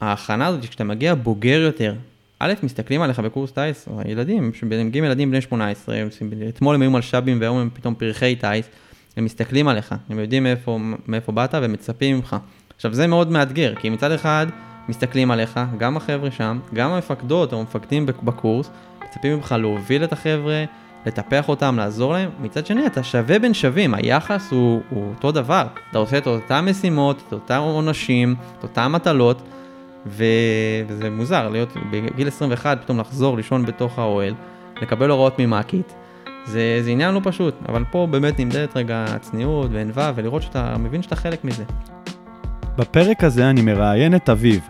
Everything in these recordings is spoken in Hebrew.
ההכנה הזאת, כשאתה מגיע בוגר יותר, א', מסתכלים עליך בקורס טיס, או הילדים, שמגיעים ילדים בני 18, אתמול הם היו מלש"בים והיום הם פתאום פרחי טיס, הם מסתכלים עליך, הם יודעים מאיפה, מאיפה באת ומצפים ממך. עכשיו זה מאוד מאתגר, כי מצד אחד מסתכלים עליך, גם החבר'ה שם, גם המפקדות או המפקדים בקורס, מצפים ממך להוביל את החבר'ה, לטפח אותם, לעזור להם, מצד שני אתה שווה בין שווים, היחס הוא, הוא אותו דבר, אתה עושה את אותן משימות, את אותם עונשים, את אותן מטלות, ו... וזה מוזר להיות בגיל 21 פתאום לחזור לישון בתוך האוהל, לקבל הוראות ממ"כית, זה, זה עניין לא פשוט, אבל פה באמת נמדדת רגע צניעות וענווה ולראות שאתה מבין שאתה חלק מזה. בפרק הזה אני מראיין את אביב.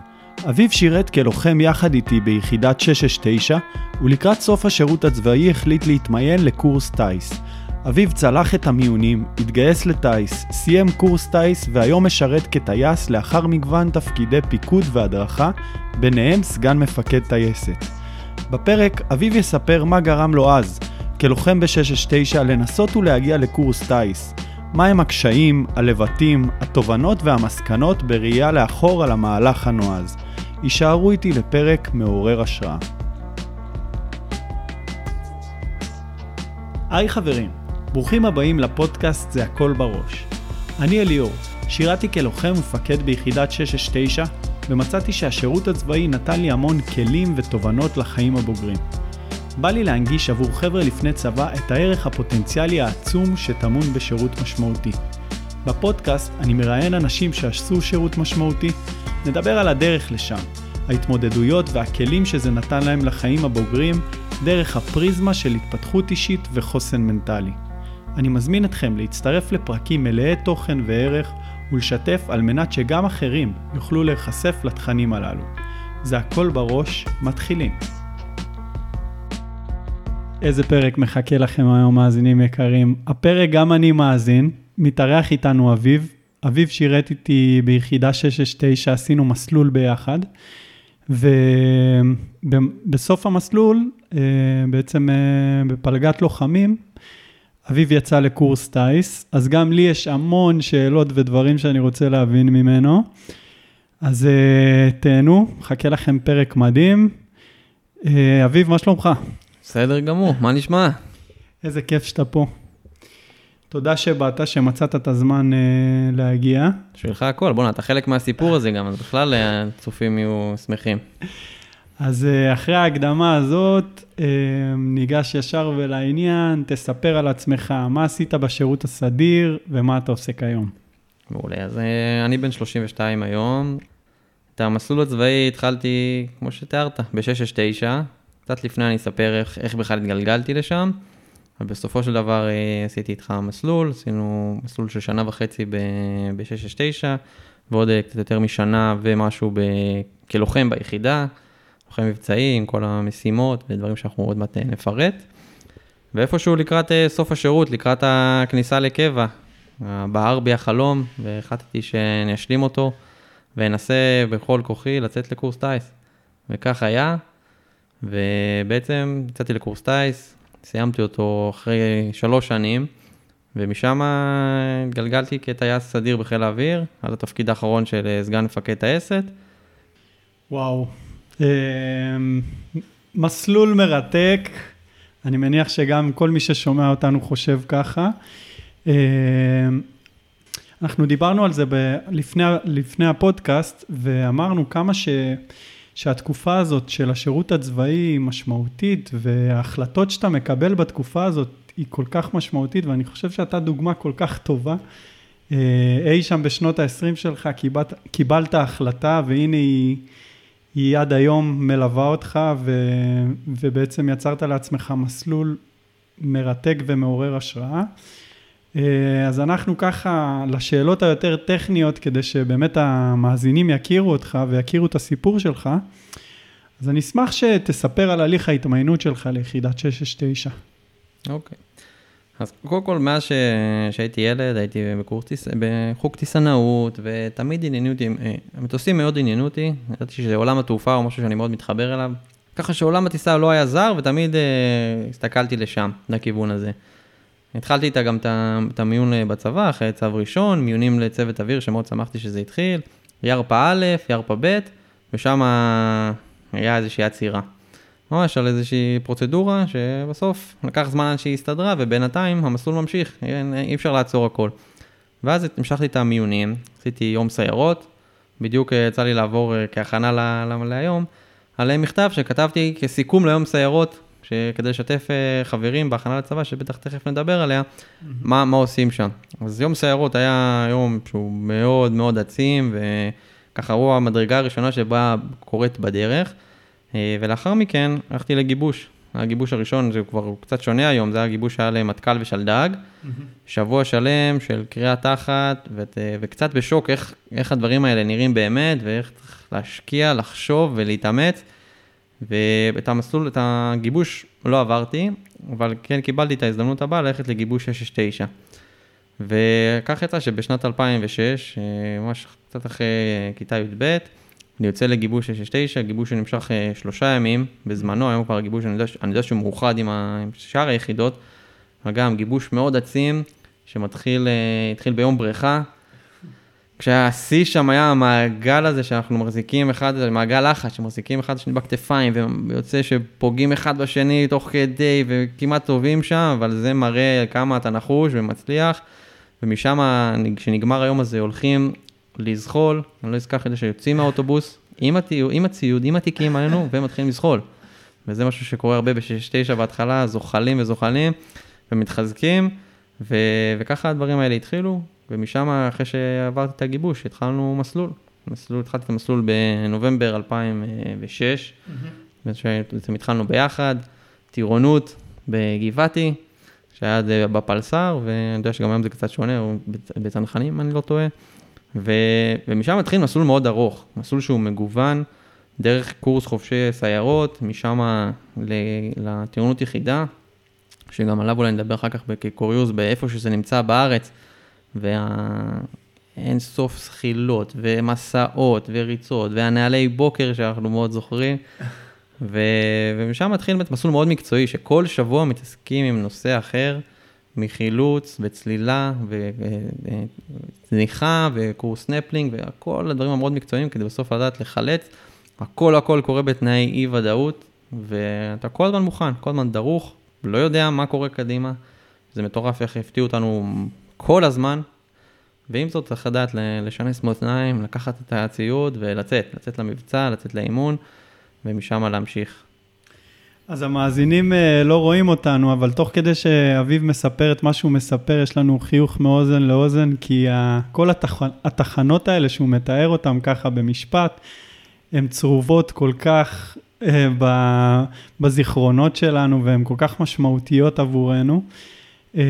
אביב שירת כלוחם יחד איתי ביחידת 669, ולקראת סוף השירות הצבאי החליט להתמיין לקורס טיס. אביב צלח את המיונים, התגייס לטיס, סיים קורס טיס והיום משרת כטייס לאחר מגוון תפקידי פיקוד והדרכה, ביניהם סגן מפקד טייסת. בפרק אביב יספר מה גרם לו אז, כלוחם ב-669, לנסות ולהגיע לקורס טיס. מהם הקשיים, הלבטים, התובנות והמסקנות בראייה לאחור על המהלך הנועז. יישארו איתי לפרק מעורר השראה. היי חברים, ברוכים הבאים לפודקאסט זה הכל בראש. אני אליאור, שירתי כלוחם ומפקד ביחידת 669, ומצאתי שהשירות הצבאי נתן לי המון כלים ותובנות לחיים הבוגרים. בא לי להנגיש עבור חבר'ה לפני צבא את הערך הפוטנציאלי העצום שטמון בשירות משמעותי. בפודקאסט אני מראיין אנשים שעשו שירות משמעותי, נדבר על הדרך לשם, ההתמודדויות והכלים שזה נתן להם לחיים הבוגרים, דרך הפריזמה של התפתחות אישית וחוסן מנטלי. אני מזמין אתכם להצטרף לפרקים מלאי תוכן וערך ולשתף על מנת שגם אחרים יוכלו להיחשף לתכנים הללו. זה הכל בראש, מתחילים. איזה פרק מחכה לכם היום, מאזינים יקרים. הפרק גם אני מאזין, מתארח איתנו אביב. אביב שירת איתי ביחידה 669, עשינו מסלול ביחד. ובסוף המסלול, אה, בעצם אה, בפלגת לוחמים, אביב יצא לקורס טיס, אז גם לי יש המון שאלות ודברים שאני רוצה להבין ממנו. אז אה, תהנו, חכה לכם פרק מדהים. אביב, מה שלומך? בסדר גמור, מה נשמע? איזה כיף שאתה פה. תודה שבאת, שמצאת את הזמן אה, להגיע. בשבילך הכל, בוא'נה, אתה חלק מהסיפור הזה גם, אז בכלל הצופים יהיו שמחים. אז אה, אחרי ההקדמה הזאת, אה, ניגש ישר ולעניין, תספר על עצמך, מה עשית בשירות הסדיר ומה אתה עושה כיום. מעולה, אז אה, אני בן 32 היום. את המסלול הצבאי התחלתי, כמו שתיארת, ב-669. קצת לפני אני אספר איך, איך בכלל התגלגלתי לשם. ובסופו של דבר עשיתי איתך מסלול, עשינו מסלול של שנה וחצי ב-669, ועוד קצת יותר משנה ומשהו ב- כלוחם ביחידה, לוחם מבצעי עם כל המשימות ודברים שאנחנו עוד מעט אה, נפרט. ואיפשהו לקראת סוף השירות, לקראת הכניסה לקבע, בער בי החלום, והחלטתי שאני אשלים אותו, ואנסה בכל כוחי לצאת לקורס טיס. וכך היה, ובעצם יצאתי לקורס טיס, סיימתי אותו אחרי שלוש שנים, ומשם התגלגלתי כטייס סדיר בחיל האוויר, עד התפקיד האחרון של אה, סגן מפקד טייסת. וואו, מסלול מרתק, אני מניח שגם כל מי ששומע אותנו חושב ככה. אמ, אנחנו דיברנו על זה ב- לפני, לפני הפודקאסט, ואמרנו כמה ש... שהתקופה הזאת של השירות הצבאי היא משמעותית, וההחלטות שאתה מקבל בתקופה הזאת היא כל כך משמעותית, ואני חושב שאתה דוגמה כל כך טובה. אה, אי שם בשנות ה-20 שלך קיבלת, קיבלת החלטה, והנה היא, היא עד היום מלווה אותך, ו, ובעצם יצרת לעצמך מסלול מרתק ומעורר השראה. אה, אז אנחנו ככה, לשאלות היותר טכניות, כדי שבאמת המאזינים יכירו אותך ויכירו את הסיפור שלך, אז אני אשמח שתספר על הליך ההתמיינות שלך ליחידת 669. אוקיי. אז קודם כל, מאז ש... שהייתי ילד, הייתי בקורס בחוג טיסנאות, ותמיד עניינו אותי, אה, המטוסים מאוד עניינו אותי, ידעתי שעולם התעופה הוא משהו שאני מאוד מתחבר אליו, ככה שעולם הטיסה לא היה זר, ותמיד אה, הסתכלתי לשם, לכיוון הזה. התחלתי איתה גם את המיון בצבא, אחרי צו ראשון, מיונים לצוות אוויר, שמאוד שמחתי שזה התחיל, ירפא א', ירפא ב', ושם היה איזושהי עצירה. ממש על איזושהי פרוצדורה שבסוף לקח זמן עד שהיא הסתדרה, ובינתיים המסלול ממשיך, אי אפשר לעצור הכל. ואז המשכתי את המיונים, עשיתי יום סיירות, בדיוק יצא לי לעבור כהכנה להיום, על מכתב שכתבתי כסיכום ליום סיירות, כדי לשתף חברים בהכנה לצבא, שבטח תכף נדבר עליה, mm-hmm. מה, מה עושים שם. אז יום סיירות היה יום שהוא מאוד מאוד עצים, וככה הוא המדרגה הראשונה שבה קורית בדרך. אה, ולאחר מכן הלכתי לגיבוש. הגיבוש הראשון, זה כבר קצת שונה היום, זה היה גיבוש שהיה למטכ"ל ושלדג. Mm-hmm. שבוע שלם של קריאה תחת, ו- וקצת בשוק איך, איך הדברים האלה נראים באמת, ואיך צריך להשקיע, לחשוב ולהתאמץ. ואת המסלול, את הגיבוש לא עברתי, אבל כן קיבלתי את ההזדמנות הבאה ללכת לגיבוש 669. וכך יצא שבשנת 2006, אה, ממש קצת אחרי כיתה י"ב, אני יוצא לגיבוש 669, גיבוש שנמשך אה, שלושה ימים, בזמנו, היום כבר הגיבוש, אני יודע, אני יודע שהוא מאוחד עם, ה, עם שאר היחידות, אבל גם גיבוש מאוד עצים, שמתחיל, אה, התחיל ביום בריכה, כשהשיא שם היה המעגל הזה שאנחנו מחזיקים אחד, מעגל לחץ, שמחזיקים אחד השני בכתפיים, ויוצא שפוגעים אחד בשני תוך כדי, וכמעט טובים שם, אבל זה מראה כמה אתה נחוש ומצליח, ומשם, כשנגמר היום הזה, הולכים לזחול, אני לא אזכח את זה שיוצאים מהאוטובוס, עם, התיעוד, עם הציוד, עם התיקים עלינו, ומתחילים לזחול. וזה משהו שקורה הרבה ב-6-9 בהתחלה, זוחלים וזוחלים, ומתחזקים, ו... וככה הדברים האלה התחילו, ומשם, אחרי שעברתי את הגיבוש, התחלנו מסלול. מסלול, התחלתי את המסלול בנובמבר 2006, בעצם התחלנו ביחד, טירונות בגבעתי, שהיה בפלס"ר, ואני יודע שגם היום זה קצת שונה, או בצנחנים, אם אני לא טועה. ו, ומשם מתחיל מסלול מאוד ארוך, מסלול שהוא מגוון, דרך קורס חובשי סיירות, משם לטירונות יחידה, שגם עליו אולי נדבר אחר כך כקוריוז באיפה שזה נמצא בארץ, והאין סוף זחילות, ומסעות, וריצות, והנהלי בוקר שאנחנו מאוד זוכרים. ו... ומשם מתחיל באמת מסלול מאוד מקצועי, שכל שבוע מתעסקים עם נושא אחר. מחילוץ וצלילה וצניחה וקורס סנפלינג וכל הדברים המאוד מקצועיים כדי בסוף לדעת לחלץ. הכל הכל קורה בתנאי אי ודאות ואתה כל הזמן מוכן, כל הזמן דרוך, לא יודע מה קורה קדימה. זה מטורף איך הפתיעו אותנו כל הזמן. ועם זאת צריך לדעת לשנס מאזניים, לקחת את הציוד ולצאת, לצאת למבצע, לצאת לאימון ומשם להמשיך. אז המאזינים אה, לא רואים אותנו, אבל תוך כדי שאביב מספר את מה שהוא מספר, יש לנו חיוך מאוזן לאוזן, כי כל התח... התחנות האלה שהוא מתאר אותן ככה במשפט, הן צרובות כל כך אה, בזיכרונות שלנו, והן כל כך משמעותיות עבורנו, אה,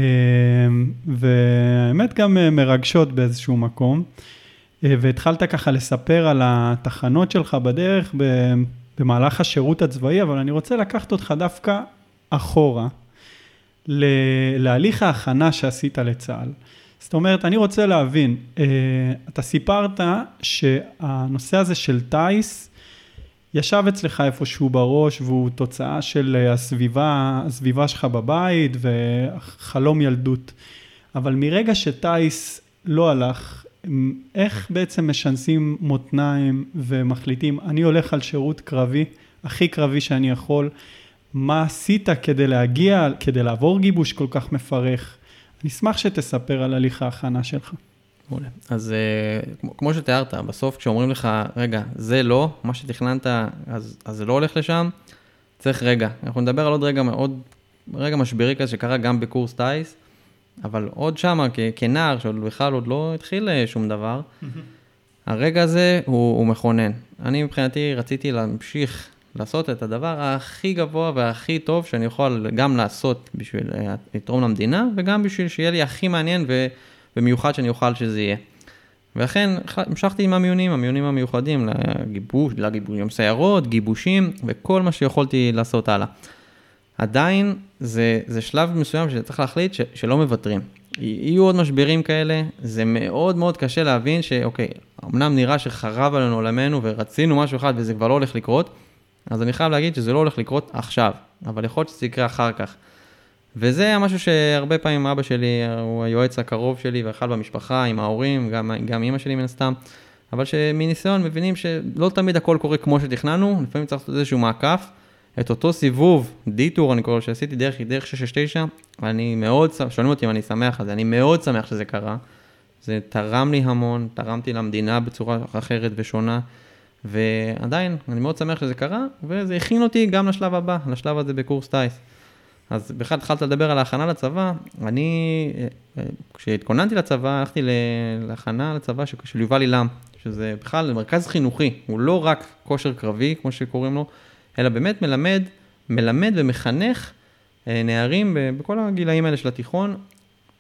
והאמת גם מרגשות באיזשהו מקום. והתחלת ככה לספר על התחנות שלך בדרך, במהלך השירות הצבאי, אבל אני רוצה לקחת אותך דווקא אחורה, להליך ההכנה שעשית לצה"ל. זאת אומרת, אני רוצה להבין, אה, אתה סיפרת שהנושא הזה של טיס ישב אצלך איפשהו בראש והוא תוצאה של הסביבה, הסביבה שלך בבית וחלום ילדות. אבל מרגע שטיס לא הלך, איך בעצם משנסים מותניים ומחליטים, אני הולך על שירות קרבי, הכי קרבי שאני יכול, מה עשית כדי להגיע, כדי לעבור גיבוש כל כך מפרך? אני אשמח שתספר על הליך ההכנה שלך. מעולה. אז uh, כמו שתיארת, בסוף כשאומרים לך, רגע, זה לא, מה שתכננת, אז, אז זה לא הולך לשם, צריך רגע. אנחנו נדבר על עוד רגע מאוד, רגע משברי כזה שקרה גם בקורס טיס. אבל עוד שמה, כנער, שעוד בכלל עוד לא התחיל אה, שום דבר, הרגע הזה הוא, הוא מכונן. אני מבחינתי רציתי להמשיך לעשות את הדבר הכי גבוה והכי טוב שאני יכול גם לעשות בשביל אה, לתרום למדינה, וגם בשביל שיהיה לי הכי מעניין ו, ומיוחד שאני אוכל שזה יהיה. ולכן המשכתי עם המיונים, המיונים המיוחדים לגיבוש, לגיבוש, סיירות, גיבושים וכל מה שיכולתי לעשות הלאה. עדיין זה, זה שלב מסוים שצריך להחליט ש, שלא מוותרים. יהיו עוד משברים כאלה, זה מאוד מאוד קשה להבין שאוקיי, אמנם נראה שחרב עלינו עולמנו ורצינו משהו אחד וזה כבר לא הולך לקרות, אז אני חייב להגיד שזה לא הולך לקרות עכשיו, אבל יכול להיות שזה יקרה אחר כך. וזה היה משהו שהרבה פעמים אבא שלי הוא היועץ הקרוב שלי ואכל במשפחה עם ההורים, גם, גם אימא שלי מן הסתם, אבל שמניסיון מבינים שלא תמיד הכל קורה כמו שתכננו, לפעמים צריך לעשות איזשהו מעקף. את אותו סיבוב, דיטור אני קורא שעשיתי דרך, דרך 669, אני מאוד, שואלים אותי אם אני שמח על זה, אני מאוד שמח שזה קרה. זה תרם לי המון, תרמתי למדינה בצורה אחרת ושונה, ועדיין, אני מאוד שמח שזה קרה, וזה הכין אותי גם לשלב הבא, לשלב הזה בקורס טיס. אז בכלל התחלת לדבר על ההכנה לצבא, אני, כשהתכוננתי לצבא, הלכתי להכנה לצבא של יובל אילם, שזה בכלל מרכז חינוכי, הוא לא רק כושר קרבי, כמו שקוראים לו, אלא באמת מלמד, מלמד ומחנך אה, נערים בכל הגילאים האלה של התיכון,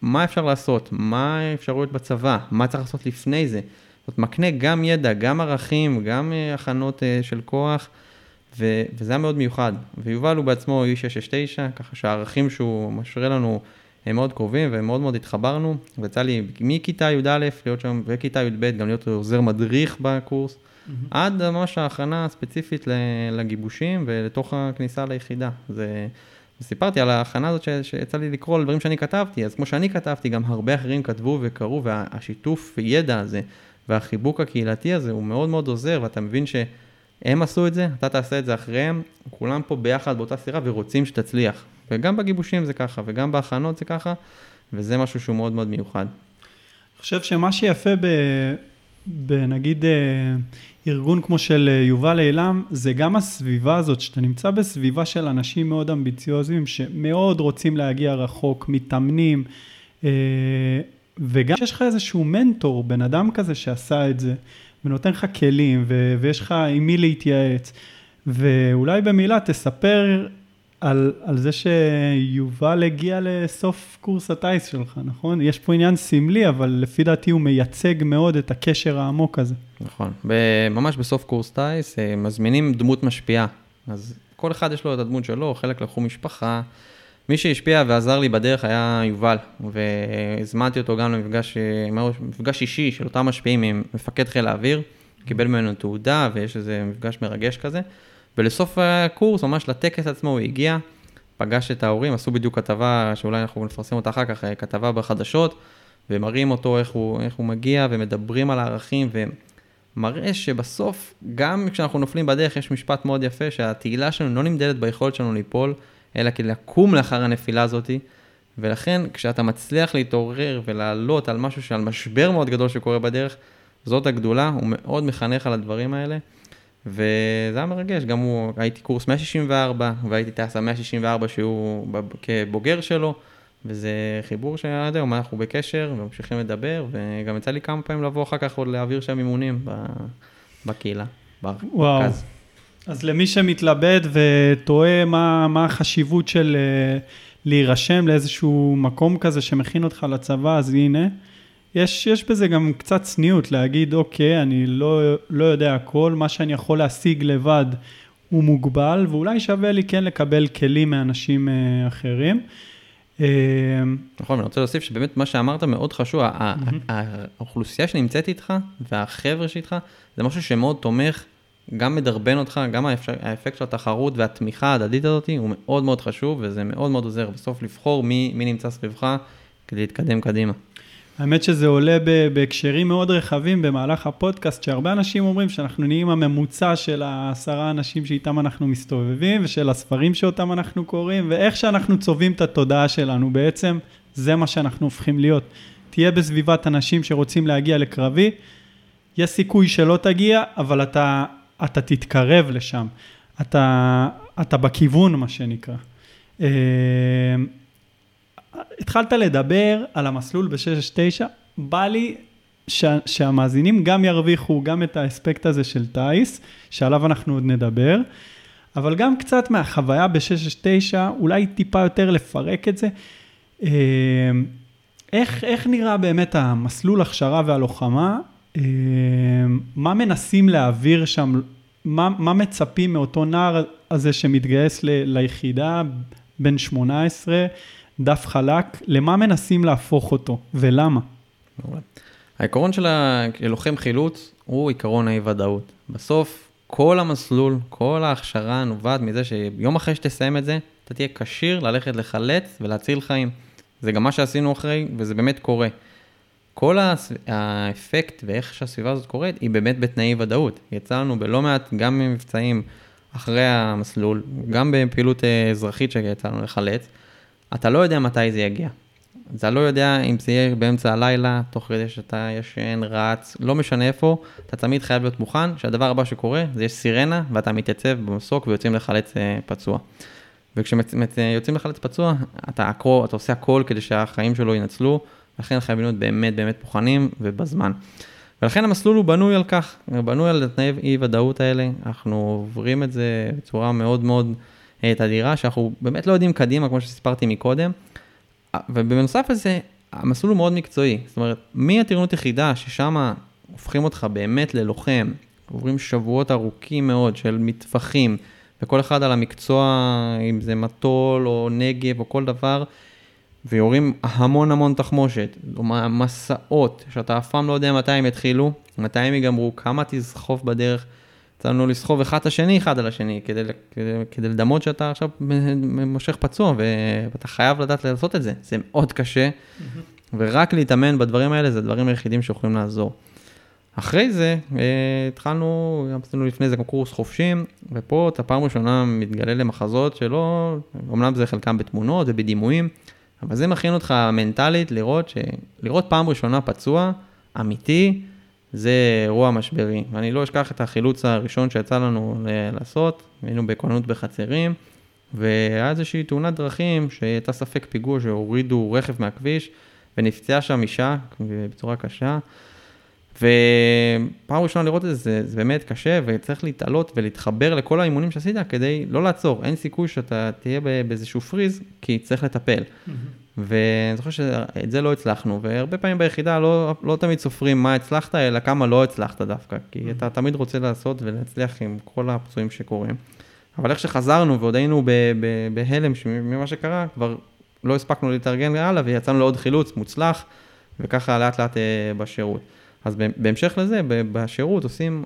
מה אפשר לעשות, מה האפשרויות בצבא, מה צריך לעשות לפני זה. זאת אומרת, מקנה גם ידע, גם ערכים, גם אה, הכנות אה, של כוח, ו- וזה היה מאוד מיוחד. ויובל הוא בעצמו איש 669, ככה שהערכים שהוא משרה לנו הם מאוד קרובים ומאוד מאוד התחברנו. ויצא לי מכיתה י"א להיות שם, וכיתה י"ב גם להיות עוזר מדריך בקורס. Mm-hmm. עד ממש ההכנה הספציפית לגיבושים ולתוך הכניסה ליחידה. זה... וסיפרתי על ההכנה הזאת ש... שיצא לי לקרוא על דברים שאני כתבתי, אז כמו שאני כתבתי, גם הרבה אחרים כתבו וקראו, והשיתוף ידע הזה והחיבוק הקהילתי הזה הוא מאוד מאוד עוזר, ואתה מבין שהם עשו את זה, אתה תעשה את זה אחריהם, כולם פה ביחד באותה סירה ורוצים שתצליח. וגם בגיבושים זה ככה, וגם בהכנות זה ככה, וזה משהו שהוא מאוד מאוד מיוחד. אני חושב שמה שיפה ב... בנגיד אה, ארגון כמו של אה, יובל אילם, זה גם הסביבה הזאת, שאתה נמצא בסביבה של אנשים מאוד אמביציוזיים, שמאוד רוצים להגיע רחוק, מתאמנים, אה, וגם שיש לך איזשהו מנטור, בן אדם כזה שעשה את זה, ונותן לך כלים, ויש לך עם מי להתייעץ. ואולי במילה תספר על, על זה שיובל הגיע לסוף קורס הטיס שלך, נכון? יש פה עניין סמלי, אבל לפי דעתי הוא מייצג מאוד את הקשר העמוק הזה. נכון. ממש בסוף קורס טיס אה, מזמינים דמות משפיעה. אז כל אחד יש לו את הדמות שלו, חלק לקחו משפחה. מי שהשפיע ועזר לי בדרך היה יובל, והזמנתי אותו גם למפגש אה, מפגש אישי של אותם משפיעים עם מפקד חיל האוויר, קיבל ממנו תעודה ויש איזה מפגש מרגש כזה. ולסוף הקורס, ממש לטקס עצמו, הוא הגיע, פגש את ההורים, עשו בדיוק כתבה, שאולי אנחנו נפרסם אותה אחר כך, כתבה בחדשות, ומראים אותו איך הוא, איך הוא מגיע, ומדברים על הערכים, ומראה שבסוף, גם כשאנחנו נופלים בדרך, יש משפט מאוד יפה, שהתהילה שלנו לא נמדדת ביכולת שלנו ליפול, אלא כדי לקום לאחר הנפילה הזאתי. ולכן, כשאתה מצליח להתעורר ולעלות על משהו, שעל משבר מאוד גדול שקורה בדרך, זאת הגדולה, הוא מאוד מחנך על הדברים האלה. וזה היה מרגש, גם הוא, הייתי קורס 164, והייתי טייס 164 שהוא כבוגר שלו, וזה חיבור שעד היום אנחנו בקשר וממשיכים לדבר, וגם יצא לי כמה פעמים לבוא אחר כך עוד להעביר שם אימונים בקהילה, במרכז. וואו. אז למי שמתלבט ותוהה מה, מה החשיבות של אה, להירשם לאיזשהו מקום כזה שמכין אותך לצבא, אז הנה. יש, יש בזה גם קצת צניעות להגיד, אוקיי, אני לא, לא יודע הכל, מה שאני יכול להשיג לבד הוא מוגבל, ואולי שווה לי כן לקבל כלים מאנשים אה, אחרים. אה, נכון, אני רוצה להוסיף שבאמת מה שאמרת מאוד חשוב, האוכלוסייה שנמצאת איתך והחבר'ה שאיתך, זה משהו שמאוד תומך, גם מדרבן אותך, גם האפקט של התחרות והתמיכה ההדדית הזאת הוא מאוד מאוד חשוב, וזה מאוד מאוד עוזר בסוף לבחור מי, מי נמצא סביבך כדי להתקדם קדימה. האמת שזה עולה בהקשרים מאוד רחבים במהלך הפודקאסט, שהרבה אנשים אומרים שאנחנו נהיים הממוצע של העשרה אנשים שאיתם אנחנו מסתובבים, ושל הספרים שאותם אנחנו קוראים, ואיך שאנחנו צובעים את התודעה שלנו, בעצם זה מה שאנחנו הופכים להיות. תהיה בסביבת אנשים שרוצים להגיע לקרבי, יש סיכוי שלא תגיע, אבל אתה, אתה תתקרב לשם. אתה, אתה בכיוון, מה שנקרא. התחלת לדבר על המסלול ב-669, בא לי שה, שהמאזינים גם ירוויחו גם את האספקט הזה של טיס, שעליו אנחנו עוד נדבר, אבל גם קצת מהחוויה ב-669, אולי טיפה יותר לפרק את זה. אה, איך, איך נראה באמת המסלול הכשרה והלוחמה? אה, מה מנסים להעביר שם? מה, מה מצפים מאותו נער הזה שמתגייס ל, ליחידה, בן 18? דף חלק, למה מנסים להפוך אותו ולמה? העיקרון של הלוחם חילוץ הוא עיקרון האי-ודאות. בסוף, כל המסלול, כל ההכשרה נובעת מזה שיום אחרי שתסיים את זה, אתה תהיה כשיר ללכת לחלץ ולהציל חיים. זה גם מה שעשינו אחרי, וזה באמת קורה. כל האפקט ואיך שהסביבה הזאת קורית, היא באמת בתנאי ודאות. יצא לנו בלא מעט, גם במבצעים אחרי המסלול, גם בפעילות אה, אזרחית שיצא לנו לחלץ, אתה לא יודע מתי זה יגיע. אתה לא יודע אם זה יהיה באמצע הלילה, תוך כדי שאתה ישן, רץ, לא משנה איפה, אתה תמיד חייב להיות מוכן, שהדבר הבא שקורה, זה יש סירנה, ואתה מתייצב במסוק ויוצאים לחלץ אה, פצוע. וכשיוצאים לחלץ פצוע, אתה, הקרו, אתה עושה הכל כדי שהחיים שלו ינצלו, לכן חייבים להיות באמת באמת מוכנים ובזמן. ולכן המסלול הוא בנוי על כך, בנוי על תנאי אי ודאות האלה, אנחנו עוברים את זה בצורה מאוד מאוד אה, תדירה, שאנחנו באמת לא יודעים קדימה, כמו שסיפרתי מקודם, ובנוסף לזה, המסלול הוא מאוד מקצועי, זאת אומרת, מהטירונות יחידה, ששם הופכים אותך באמת ללוחם, עוברים שבועות ארוכים מאוד של מטווחים, וכל אחד על המקצוע, אם זה מטול או נגב או כל דבר, ויורים המון המון תחמושת, מסעות, שאתה אף פעם לא יודע מתי הם יתחילו, מתי הם ייגמרו, כמה תסחוף בדרך. לנו לסחוב אחד את השני, אחד על השני, כדי, כדי, כדי לדמות שאתה עכשיו מושך פצוע, ואתה חייב לדעת לעשות את זה. זה מאוד קשה, ורק להתאמן בדברים האלה, זה הדברים היחידים שיכולים לעזור. אחרי זה, אה, התחלנו, עשינו לפני זה קורס חופשים, ופה אתה פעם ראשונה מתגלה למחזות שלא, אמנם זה חלקם בתמונות ובדימויים, אבל זה מכין אותך מנטלית לראות, ש... לראות פעם ראשונה פצוע, אמיתי, זה אירוע משברי. ואני לא אשכח את החילוץ הראשון שיצא לנו לעשות, היינו בכוננות בחצרים, והיה איזושהי תאונת דרכים שהייתה ספק פיגוע שהורידו רכב מהכביש, ונפצעה שם אישה בצורה קשה. ופעם ראשונה לראות את זה, זה, זה באמת קשה, וצריך להתעלות ולהתחבר לכל האימונים שעשית כדי לא לעצור. אין סיכוי שאתה תהיה באיזשהו פריז, כי צריך לטפל. ואני זוכר שאת זה לא הצלחנו, והרבה פעמים ביחידה לא, לא תמיד סופרים מה הצלחת, אלא כמה לא הצלחת דווקא, כי אתה תמיד רוצה לעשות ולהצליח עם כל הפצועים שקורים. אבל איך שחזרנו ועוד היינו בהלם ממה שקרה, כבר לא הספקנו להתארגן הלאה ויצאנו לעוד חילוץ מוצלח, וככה לאט לאט בשירות. אז בהמשך לזה, בשירות עושים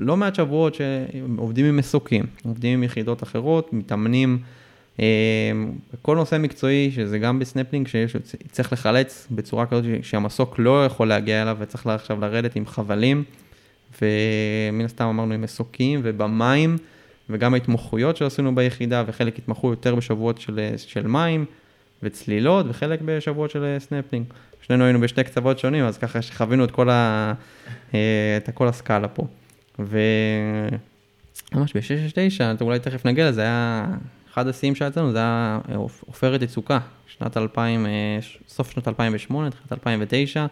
לא מעט שבועות שעובדים עם מסוקים, עובדים עם יחידות אחרות, מתאמנים. כל נושא מקצועי, שזה גם בסנפלינג, שצריך לחלץ בצורה כזאת שהמסוק לא יכול להגיע אליו וצריך עכשיו לרדת עם חבלים, ומן הסתם אמרנו עם מסוקים ובמים, וגם ההתמחויות שעשינו ביחידה, וחלק התמחו יותר בשבועות של, של מים וצלילות, וחלק בשבועות של סנפלינג. שנינו היינו בשתי קצוות שונים, אז ככה שחווינו את כל, ה, את כל הסקאלה פה. וממש ב-669, אולי תכף נגיע לזה, היה אחד השיאים שיצאנו, זה היה עופרת יצוקה, שנת 2000, סוף שנת 2008, תחילת 2009,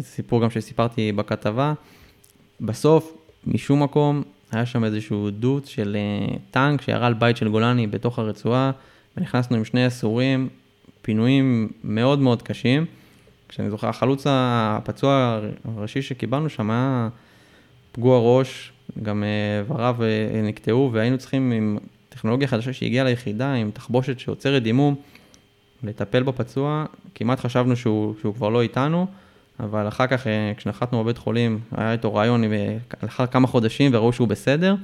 סיפור גם שסיפרתי בכתבה. בסוף, משום מקום, היה שם איזשהו דוץ של טנק שירה על בית של גולני בתוך הרצועה, ונכנסנו עם שני אסורים, פינויים מאוד מאוד קשים. כשאני זוכר, החלוץ הפצוע הראשי שקיבלנו שם היה פגוע ראש, גם איבריו נקטעו, והיינו צריכים עם טכנולוגיה חדשה שהגיעה ליחידה, עם תחבושת שעוצרת דימום, לטפל בפצוע, כמעט חשבנו שהוא, שהוא כבר לא איתנו, אבל אחר כך, כשנחתנו בבית חולים, היה איתו רעיון לאחר כמה חודשים וראו שהוא בסדר.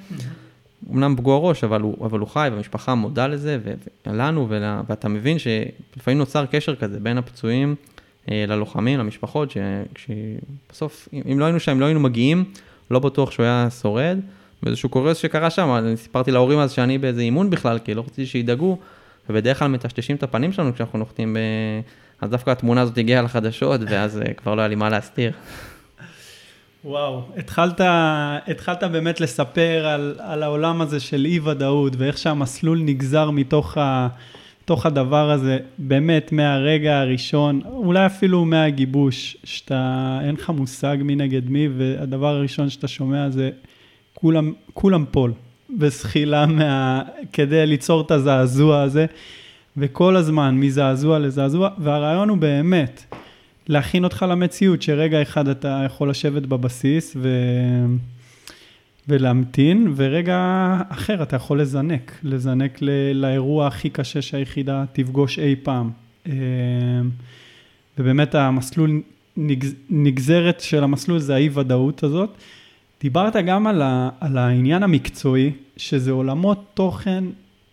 אמנם פגוע ראש, אבל הוא, אבל הוא חי, והמשפחה מודה לזה, ולנו, ואתה מבין שלפעמים נוצר קשר כזה בין הפצועים ללוחמים, למשפחות, שבסוף, אם לא היינו שם, לא היינו מגיעים, לא בטוח שהוא היה שורד. ואיזשהו קורס שקרה שם, אני סיפרתי להורים אז שאני באיזה אימון בכלל, כי לא רציתי שידאגו, ובדרך כלל מטשטשים את הפנים שלנו כשאנחנו נוחתים ב... אז דווקא התמונה הזאת הגיעה לחדשות, ואז כבר לא היה לי מה להסתיר. וואו, התחלת, התחלת באמת לספר על, על העולם הזה של אי ודאות, ואיך שהמסלול נגזר מתוך ה... תוך הדבר הזה, באמת מהרגע הראשון, אולי אפילו מהגיבוש, שאתה, אין לך מושג מי נגד מי, והדבר הראשון שאתה שומע זה כולם, כולם פול, בזחילה מה... כדי ליצור את הזעזוע הזה, וכל הזמן מזעזוע לזעזוע, והרעיון הוא באמת להכין אותך למציאות, שרגע אחד אתה יכול לשבת בבסיס ו... ולהמתין, ורגע אחר אתה יכול לזנק, לזנק ל... לאירוע הכי קשה שהיחידה תפגוש אי פעם. ובאמת המסלול, נגז... נגזרת של המסלול זה האי ודאות הזאת. דיברת גם על, ה, על העניין המקצועי, שזה עולמות תוכן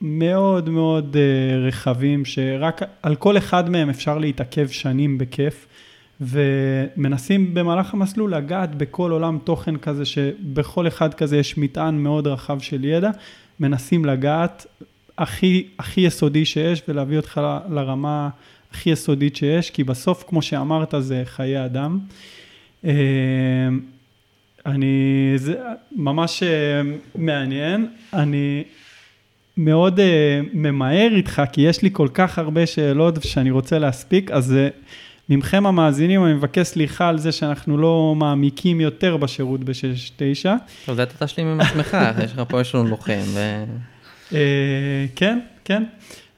מאוד מאוד uh, רחבים, שרק על כל אחד מהם אפשר להתעכב שנים בכיף, ומנסים במהלך המסלול לגעת בכל עולם תוכן כזה, שבכל אחד כזה יש מטען מאוד רחב של ידע, מנסים לגעת הכי, הכי יסודי שיש ולהביא אותך ל- לרמה הכי יסודית שיש, כי בסוף, כמו שאמרת, זה חיי אדם. אה, אני, זה ממש אה, מעניין, אני מאוד אה, ממהר איתך, כי יש לי כל כך הרבה שאלות שאני רוצה להספיק, אז ממכם המאזינים אני מבקש סליחה על זה שאנחנו לא מעמיקים יותר בשירות ב-6-9. טוב, זה אתה תשלים עם עצמך, יש לך פה, יש לנו לוחם. ו... כן, כן.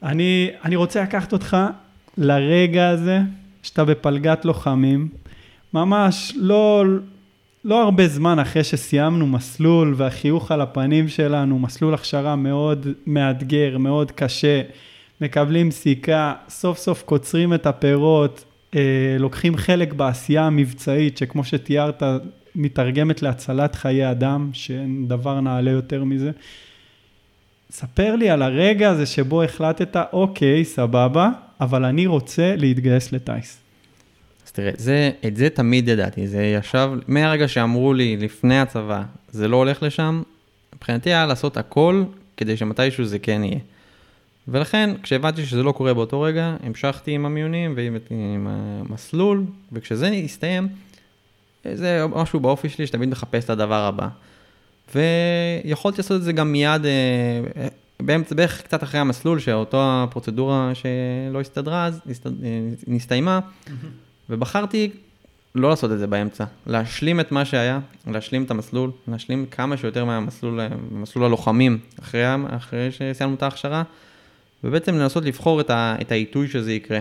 אני, אני רוצה לקחת אותך לרגע הזה, שאתה בפלגת לוחמים, ממש לא, לא הרבה זמן אחרי שסיימנו מסלול והחיוך על הפנים שלנו, מסלול הכשרה מאוד מאתגר, מאוד קשה, מקבלים סיכה, סוף סוף קוצרים את הפירות, אה, לוקחים חלק בעשייה המבצעית, שכמו שתיארת, מתרגמת להצלת חיי אדם, שאין דבר נעלה יותר מזה. ספר לי על הרגע הזה שבו החלטת, אוקיי, סבבה, אבל אני רוצה להתגייס לטייס. אז תראה, זה, את זה תמיד ידעתי, זה ישב, מהרגע שאמרו לי לפני הצבא, זה לא הולך לשם, מבחינתי היה לעשות הכל כדי שמתישהו זה כן יהיה. ולכן, כשהבנתי שזה לא קורה באותו רגע, המשכתי עם המיונים ועם עם המסלול, וכשזה הסתיים, זה משהו באופי שלי שתמיד מחפש את הדבר הבא. ויכולתי לעשות את זה גם מיד, אה, באמצע, בערך קצת אחרי המסלול, שאותו הפרוצדורה שלא הסתדרה אז. אה, נסתיימה. ובחרתי לא לעשות את זה באמצע, להשלים את מה שהיה, להשלים את המסלול, להשלים כמה שיותר מהמסלול, מסלול הלוחמים, אחרי, אחרי שסיימנו את ההכשרה, ובעצם לנסות לבחור את, ה, את העיתוי שזה יקרה.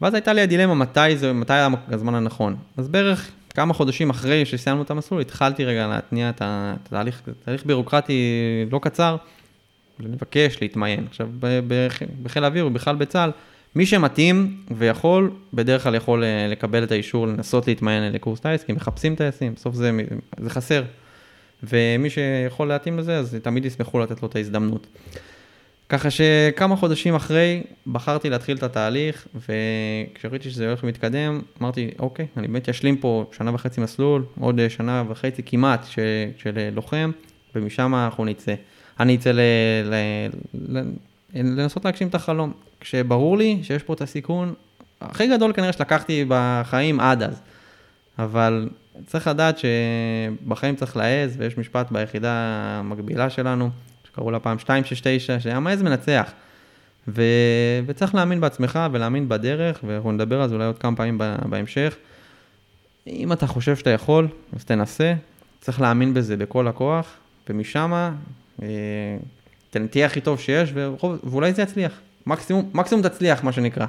ואז הייתה לי הדילמה מתי זה, מתי היה הזמן הנכון. אז בערך כמה חודשים אחרי שסיימנו את המסלול, התחלתי רגע להתניע את התהליך, תהליך בירוקרטי לא קצר, לבקש, להתמיין. עכשיו, בחיל האוויר ובכלל בצה"ל, מי שמתאים ויכול, בדרך כלל יכול אה, לקבל את האישור לנסות להתמיין לקורס טייס, כי מחפשים טייסים, בסוף זה, זה חסר. ומי שיכול להתאים לזה, אז תמיד ישמחו לתת לו את ההזדמנות. ככה שכמה חודשים אחרי, בחרתי להתחיל את התהליך, וכשראיתי שזה הולך ומתקדם, אמרתי, אוקיי, אני באמת אשלים פה שנה וחצי מסלול, עוד שנה וחצי כמעט של, של לוחם, ומשם אנחנו נצא. אני אצא ל, ל, ל, לנסות להגשים את החלום. כשברור לי שיש פה את הסיכון הכי גדול כנראה שלקחתי בחיים עד אז. אבל צריך לדעת שבחיים צריך להעז, ויש משפט ביחידה המקבילה שלנו, שקראו לה פעם 269, שהמעז מנצח. ו... וצריך להאמין בעצמך ולהאמין בדרך, ואנחנו נדבר על זה אולי עוד כמה פעמים בהמשך. אם אתה חושב שאתה יכול, אז תנסה, צריך להאמין בזה בכל הכוח, ומשם אה, תהיה הכי טוב שיש, ואולי זה יצליח. מקסימום, מקסימום תצליח, מה שנקרא.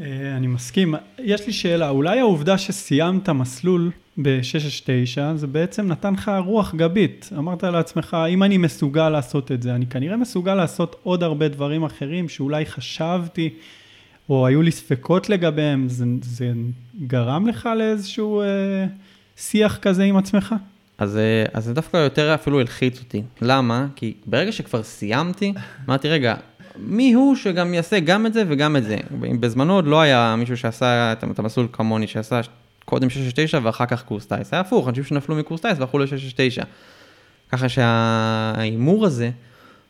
אה, אני מסכים. יש לי שאלה, אולי העובדה שסיימת מסלול ב-669, זה בעצם נתן לך רוח גבית. אמרת לעצמך, אם אני מסוגל לעשות את זה, אני כנראה מסוגל לעשות עוד הרבה דברים אחרים שאולי חשבתי, או היו לי ספקות לגביהם, זה, זה גרם לך לאיזשהו אה, שיח כזה עם עצמך? אז, אה, אז זה דווקא יותר אפילו הלחיץ אותי. למה? כי ברגע שכבר סיימתי, אמרתי, רגע, מי הוא שגם יעשה גם את זה וגם את זה? בזמנו עוד לא היה מישהו שעשה את המסלול כמוני, שעשה קודם 669 ואחר כך קורס טייס. היה הפוך, אנשים שנפלו מקורס טייס והלכו ל-669. ככה שההימור הזה,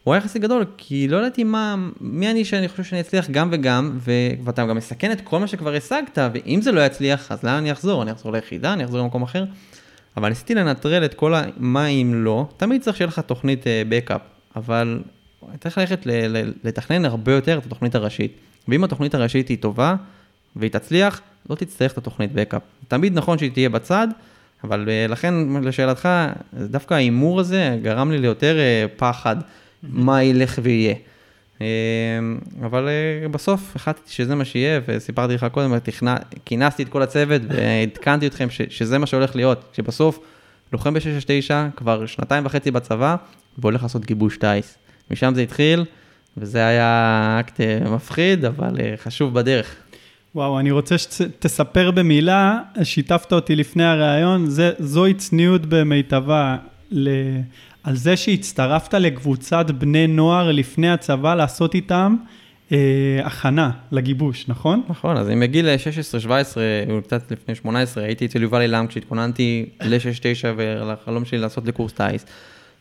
הוא היה יחסית גדול, כי לא ידעתי מה, מי אני שאני חושב שאני אצליח גם וגם, ו... ואתה גם מסכן את כל מה שכבר השגת, ואם זה לא יצליח, אז לאן אני אחזור? אני אחזור ליחידה, אני אחזור למקום אחר. אבל ניסיתי לנטרל את כל המה אם לא, תמיד צריך שיהיה לך תוכנית בקאפ, uh, אבל צריך ללכת לתכנן הרבה יותר את התוכנית הראשית. ואם התוכנית הראשית היא טובה והיא תצליח, לא תצטרך את התוכנית בקאפ. תמיד נכון שהיא תהיה בצד, אבל uh, לכן לשאלתך, דווקא ההימור הזה גרם לי ליותר uh, פחד מה ילך ויהיה. אמ, אבל אה, בסוף החלטתי שזה מה שיהיה, וסיפרתי לך קודם, כינסתי את כל הצוות ועדכנתי אתכם שזה מה שהולך להיות, שבסוף לוחם ב-669 כבר שנתיים וחצי בצבא, והולך לעשות גיבוש טיס. משם זה התחיל, וזה היה אקט אה, מפחיד, אבל אה, חשוב בדרך. וואו, אני רוצה שתספר במילה, שיתפת אותי לפני הראיון, זוהי צניעות במיטבה. על זה שהצטרפת לקבוצת בני נוער לפני הצבא לעשות איתם אה, הכנה לגיבוש, נכון? נכון, אז אם בגיל 16-17, קצת לפני 18, הייתי אצל יובל אילם כשהתכוננתי ל-6-9 ולחלום שלי לעשות לקורס טיס.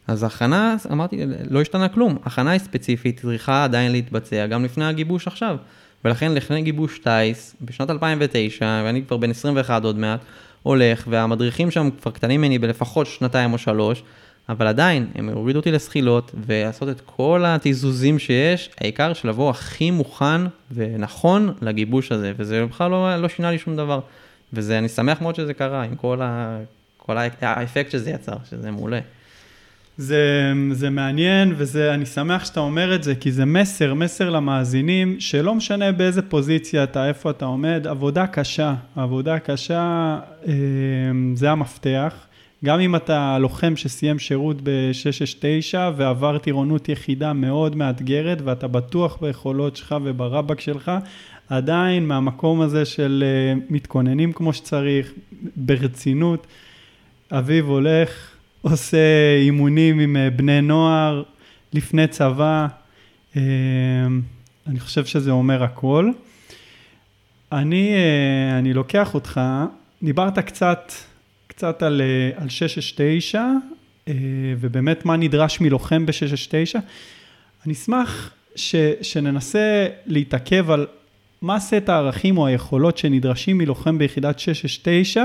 אז הכנה, אמרתי, לא השתנה כלום. הכנה היא ספציפית, צריכה עדיין להתבצע, גם לפני הגיבוש עכשיו. ולכן לפני גיבוש טיס, בשנת 2009, ואני כבר בן 21 עוד מעט, הולך, והמדריכים שם כבר קטנים ממני בלפחות שנתיים או שלוש, אבל עדיין, הם הורידו אותי לסחילות, ולעשות את כל התיזוזים שיש, העיקר של לבוא הכי מוכן ונכון לגיבוש הזה, וזה בכלל לא, לא שינה לי שום דבר. ואני שמח מאוד שזה קרה, עם כל, ה, כל האפקט שזה יצר, שזה מעולה. זה, זה מעניין ואני שמח שאתה אומר את זה, כי זה מסר, מסר למאזינים, שלא משנה באיזה פוזיציה אתה, איפה אתה עומד, עבודה קשה, עבודה קשה אה, זה המפתח. גם אם אתה לוחם שסיים שירות ב-669 ועבר טירונות יחידה מאוד מאתגרת ואתה בטוח ביכולות שלך וברבק שלך, עדיין מהמקום הזה של אה, מתכוננים כמו שצריך, ברצינות, אביב הולך, עושה אימונים עם אה, בני נוער לפני צבא, אה, אני חושב שזה אומר הכל. אני, אה, אני לוקח אותך, דיברת קצת, קצת על, על 669, ובאמת מה נדרש מלוחם ב-669. אני אשמח ש, שננסה להתעכב על מה סט הערכים או היכולות שנדרשים מלוחם ביחידת 669,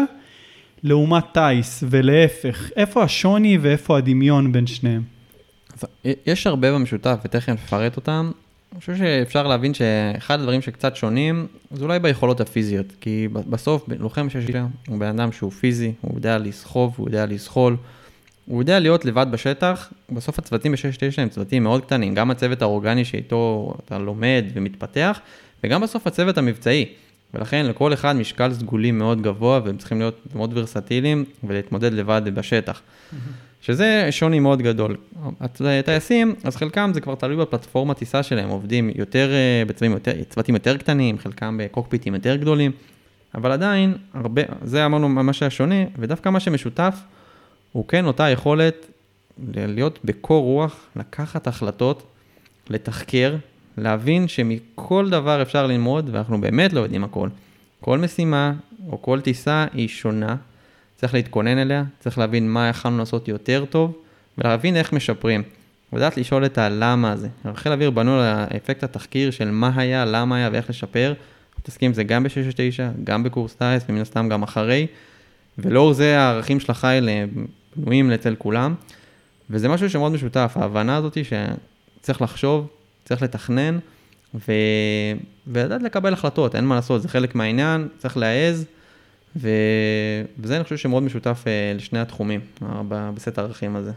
לעומת טייס, ולהפך, איפה השוני ואיפה הדמיון בין שניהם? יש הרבה במשותף, ותכף נפרט אותם. אני חושב שאפשר להבין שאחד הדברים שקצת שונים, זה אולי ביכולות הפיזיות. כי בסוף, לוחם שיש לי, הוא בן אדם שהוא פיזי, הוא יודע לסחוב, הוא יודע לזחול, הוא יודע להיות לבד בשטח. בסוף הצוותים ב-6-9 הם צוותים מאוד קטנים, גם הצוות האורגני שאיתו אתה לומד ומתפתח, וגם בסוף הצוות המבצעי. ולכן לכל אחד משקל סגולי מאוד גבוה, והם צריכים להיות מאוד ורסטיליים ולהתמודד לבד בשטח. שזה שוני מאוד גדול. הטייסים, אז חלקם זה כבר תלוי בפלטפורמת טיסה שלהם, עובדים יותר אה, בצוותים יותר, צוותים יותר קטנים, חלקם בקוקפיטים יותר גדולים, אבל עדיין, הרבה, זה אמרנו מה שהיה שונה, ודווקא מה שמשותף, הוא כן אותה יכולת להיות בקור רוח, לקחת החלטות, לתחקר, להבין שמכל דבר אפשר ללמוד, ואנחנו באמת לא יודעים הכל. כל משימה או כל טיסה היא שונה, צריך להתכונן אליה, צריך להבין מה יכולנו לעשות יותר טוב, ולהבין איך משפרים. לדעת לשאול את הלמה הזה. חיל האוויר בנו על האפקט התחקיר של מה היה, למה היה ואיך לשפר. מתעסקים עם זה גם ב-669, גם בקורס טייס, ומן הסתם גם אחרי. ולאור זה הערכים של החיל בנויים אצל כולם. וזה משהו שמאוד משותף, ההבנה הזאת שצריך לחשוב צריך לתכנן ו... ולדעת לקבל החלטות, אין מה לעשות, זה חלק מהעניין, צריך להעז, ו... וזה אני חושב שמאוד משותף uh, לשני התחומים, בסט הערכים הזה.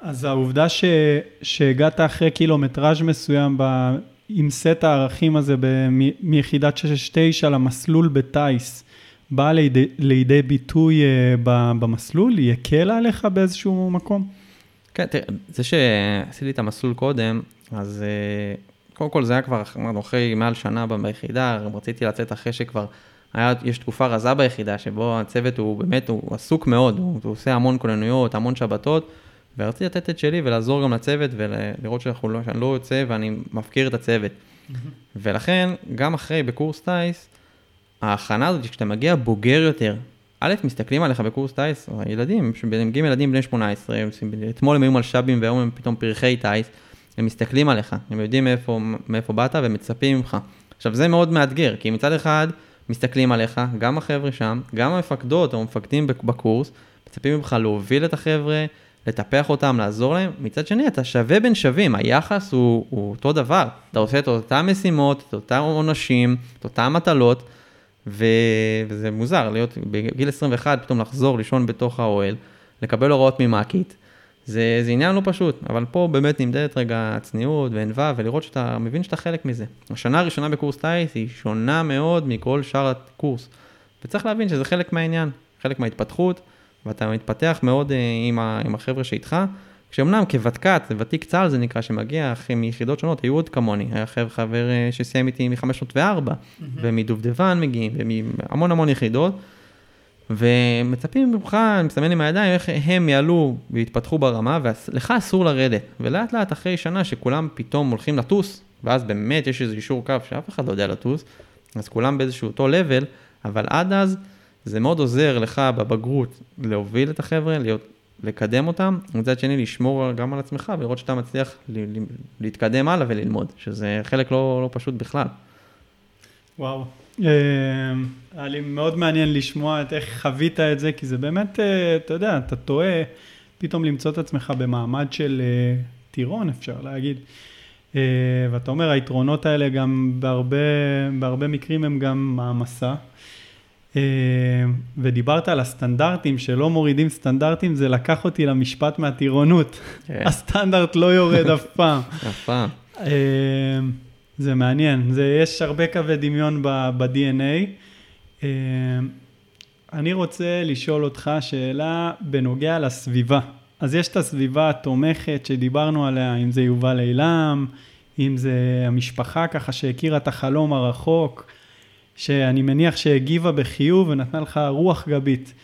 אז העובדה ש... שהגעת אחרי קילומטראז' מסוים ב... עם סט הערכים הזה ב... מיחידת 669 למסלול בטיס, באה לידי, לידי ביטוי uh, במסלול? הקלה עליך באיזשהו מקום? כן, תראה, זה שעשיתי את המסלול קודם, אז אה, קודם כל זה היה כבר, אמרנו, אחרי מעל שנה ביחידה, רציתי לצאת אחרי שכבר היה, יש תקופה רזה ביחידה, שבו הצוות הוא באמת, הוא עסוק מאוד, הוא, הוא עושה המון כוננויות, המון שבתות, ורציתי לתת את שלי ולעזור גם לצוות ולראות שאנחנו לא, שאני לא יוצא ואני מפקיר את הצוות. ולכן, גם אחרי, בקורס טיס, ההכנה הזאת, כשאתה מגיע בוגר יותר, א', מסתכלים עליך בקורס טיס, או הילדים, מגיעים ילדים בני 18, אתמול הם היו מלש"בים והיום הם פתאום פרחי טיס, הם מסתכלים עליך, הם יודעים מאיפה, מאיפה באת ומצפים ממך. עכשיו זה מאוד מאתגר, כי מצד אחד מסתכלים עליך, גם החבר'ה שם, גם המפקדות או המפקדים בקורס, מצפים ממך להוביל את החבר'ה, לטפח אותם, לעזור להם, מצד שני אתה שווה בין שווים, היחס הוא, הוא אותו דבר, אתה עושה את אותן משימות, את אותם עונשים, את אותן מטלות, ו... וזה מוזר להיות בגיל 21 פתאום לחזור לישון בתוך האוהל, לקבל הוראות ממ"כית, זה, זה עניין לא פשוט, אבל פה באמת נמדדת רגע הצניעות וענווה, ולראות שאתה מבין שאתה חלק מזה. השנה הראשונה בקורס טיס היא שונה מאוד מכל שאר הקורס, וצריך להבין שזה חלק מהעניין, חלק מההתפתחות, ואתה מתפתח מאוד uh, עם, ה, עם החבר'ה שאיתך, כשאמנם כוותק"ת, ותיק צה"ל זה נקרא, שמגיע אחרי מיחידות שונות, היו עוד כמוני, היה חבר, חבר uh, שסיים איתי מ-504, mm-hmm. ומדובדבן מגיעים, ומהמון המון יחידות. ומצפים ממך, אני מסמן עם הידיים, איך הם יעלו ויתפתחו ברמה, ולך אסור לרדת. ולאט לאט אחרי שנה שכולם פתאום הולכים לטוס, ואז באמת יש איזה אישור קו שאף אחד לא יודע לטוס, אז כולם באיזשהו אותו level, אבל עד אז זה מאוד עוזר לך בבגרות להוביל את החבר'ה, להיות, לקדם אותם, ומצד שני לשמור גם על עצמך ולראות שאתה מצליח להתקדם הלאה וללמוד, שזה חלק לא, לא פשוט בכלל. וואו. אה, היה לי מאוד מעניין לשמוע את איך חווית את זה, כי זה באמת, אה, אתה יודע, אתה טועה פתאום למצוא את עצמך במעמד של אה, טירון, אפשר להגיד. ואתה אומר, היתרונות האלה גם בהרבה, בהרבה מקרים הם גם מעמסה. אה, ודיברת על הסטנדרטים, שלא מורידים סטנדרטים, זה לקח אותי למשפט מהטירונות. כן. הסטנדרט לא יורד אף פעם. אף פעם. אה, זה מעניין, זה, יש הרבה קווי דמיון ב-DNA. אה, אני רוצה לשאול אותך שאלה בנוגע לסביבה. אז יש את הסביבה התומכת שדיברנו עליה, אם זה יובל אילם, אם זה המשפחה ככה שהכירה את החלום הרחוק, שאני מניח שהגיבה בחיוב ונתנה לך רוח גבית.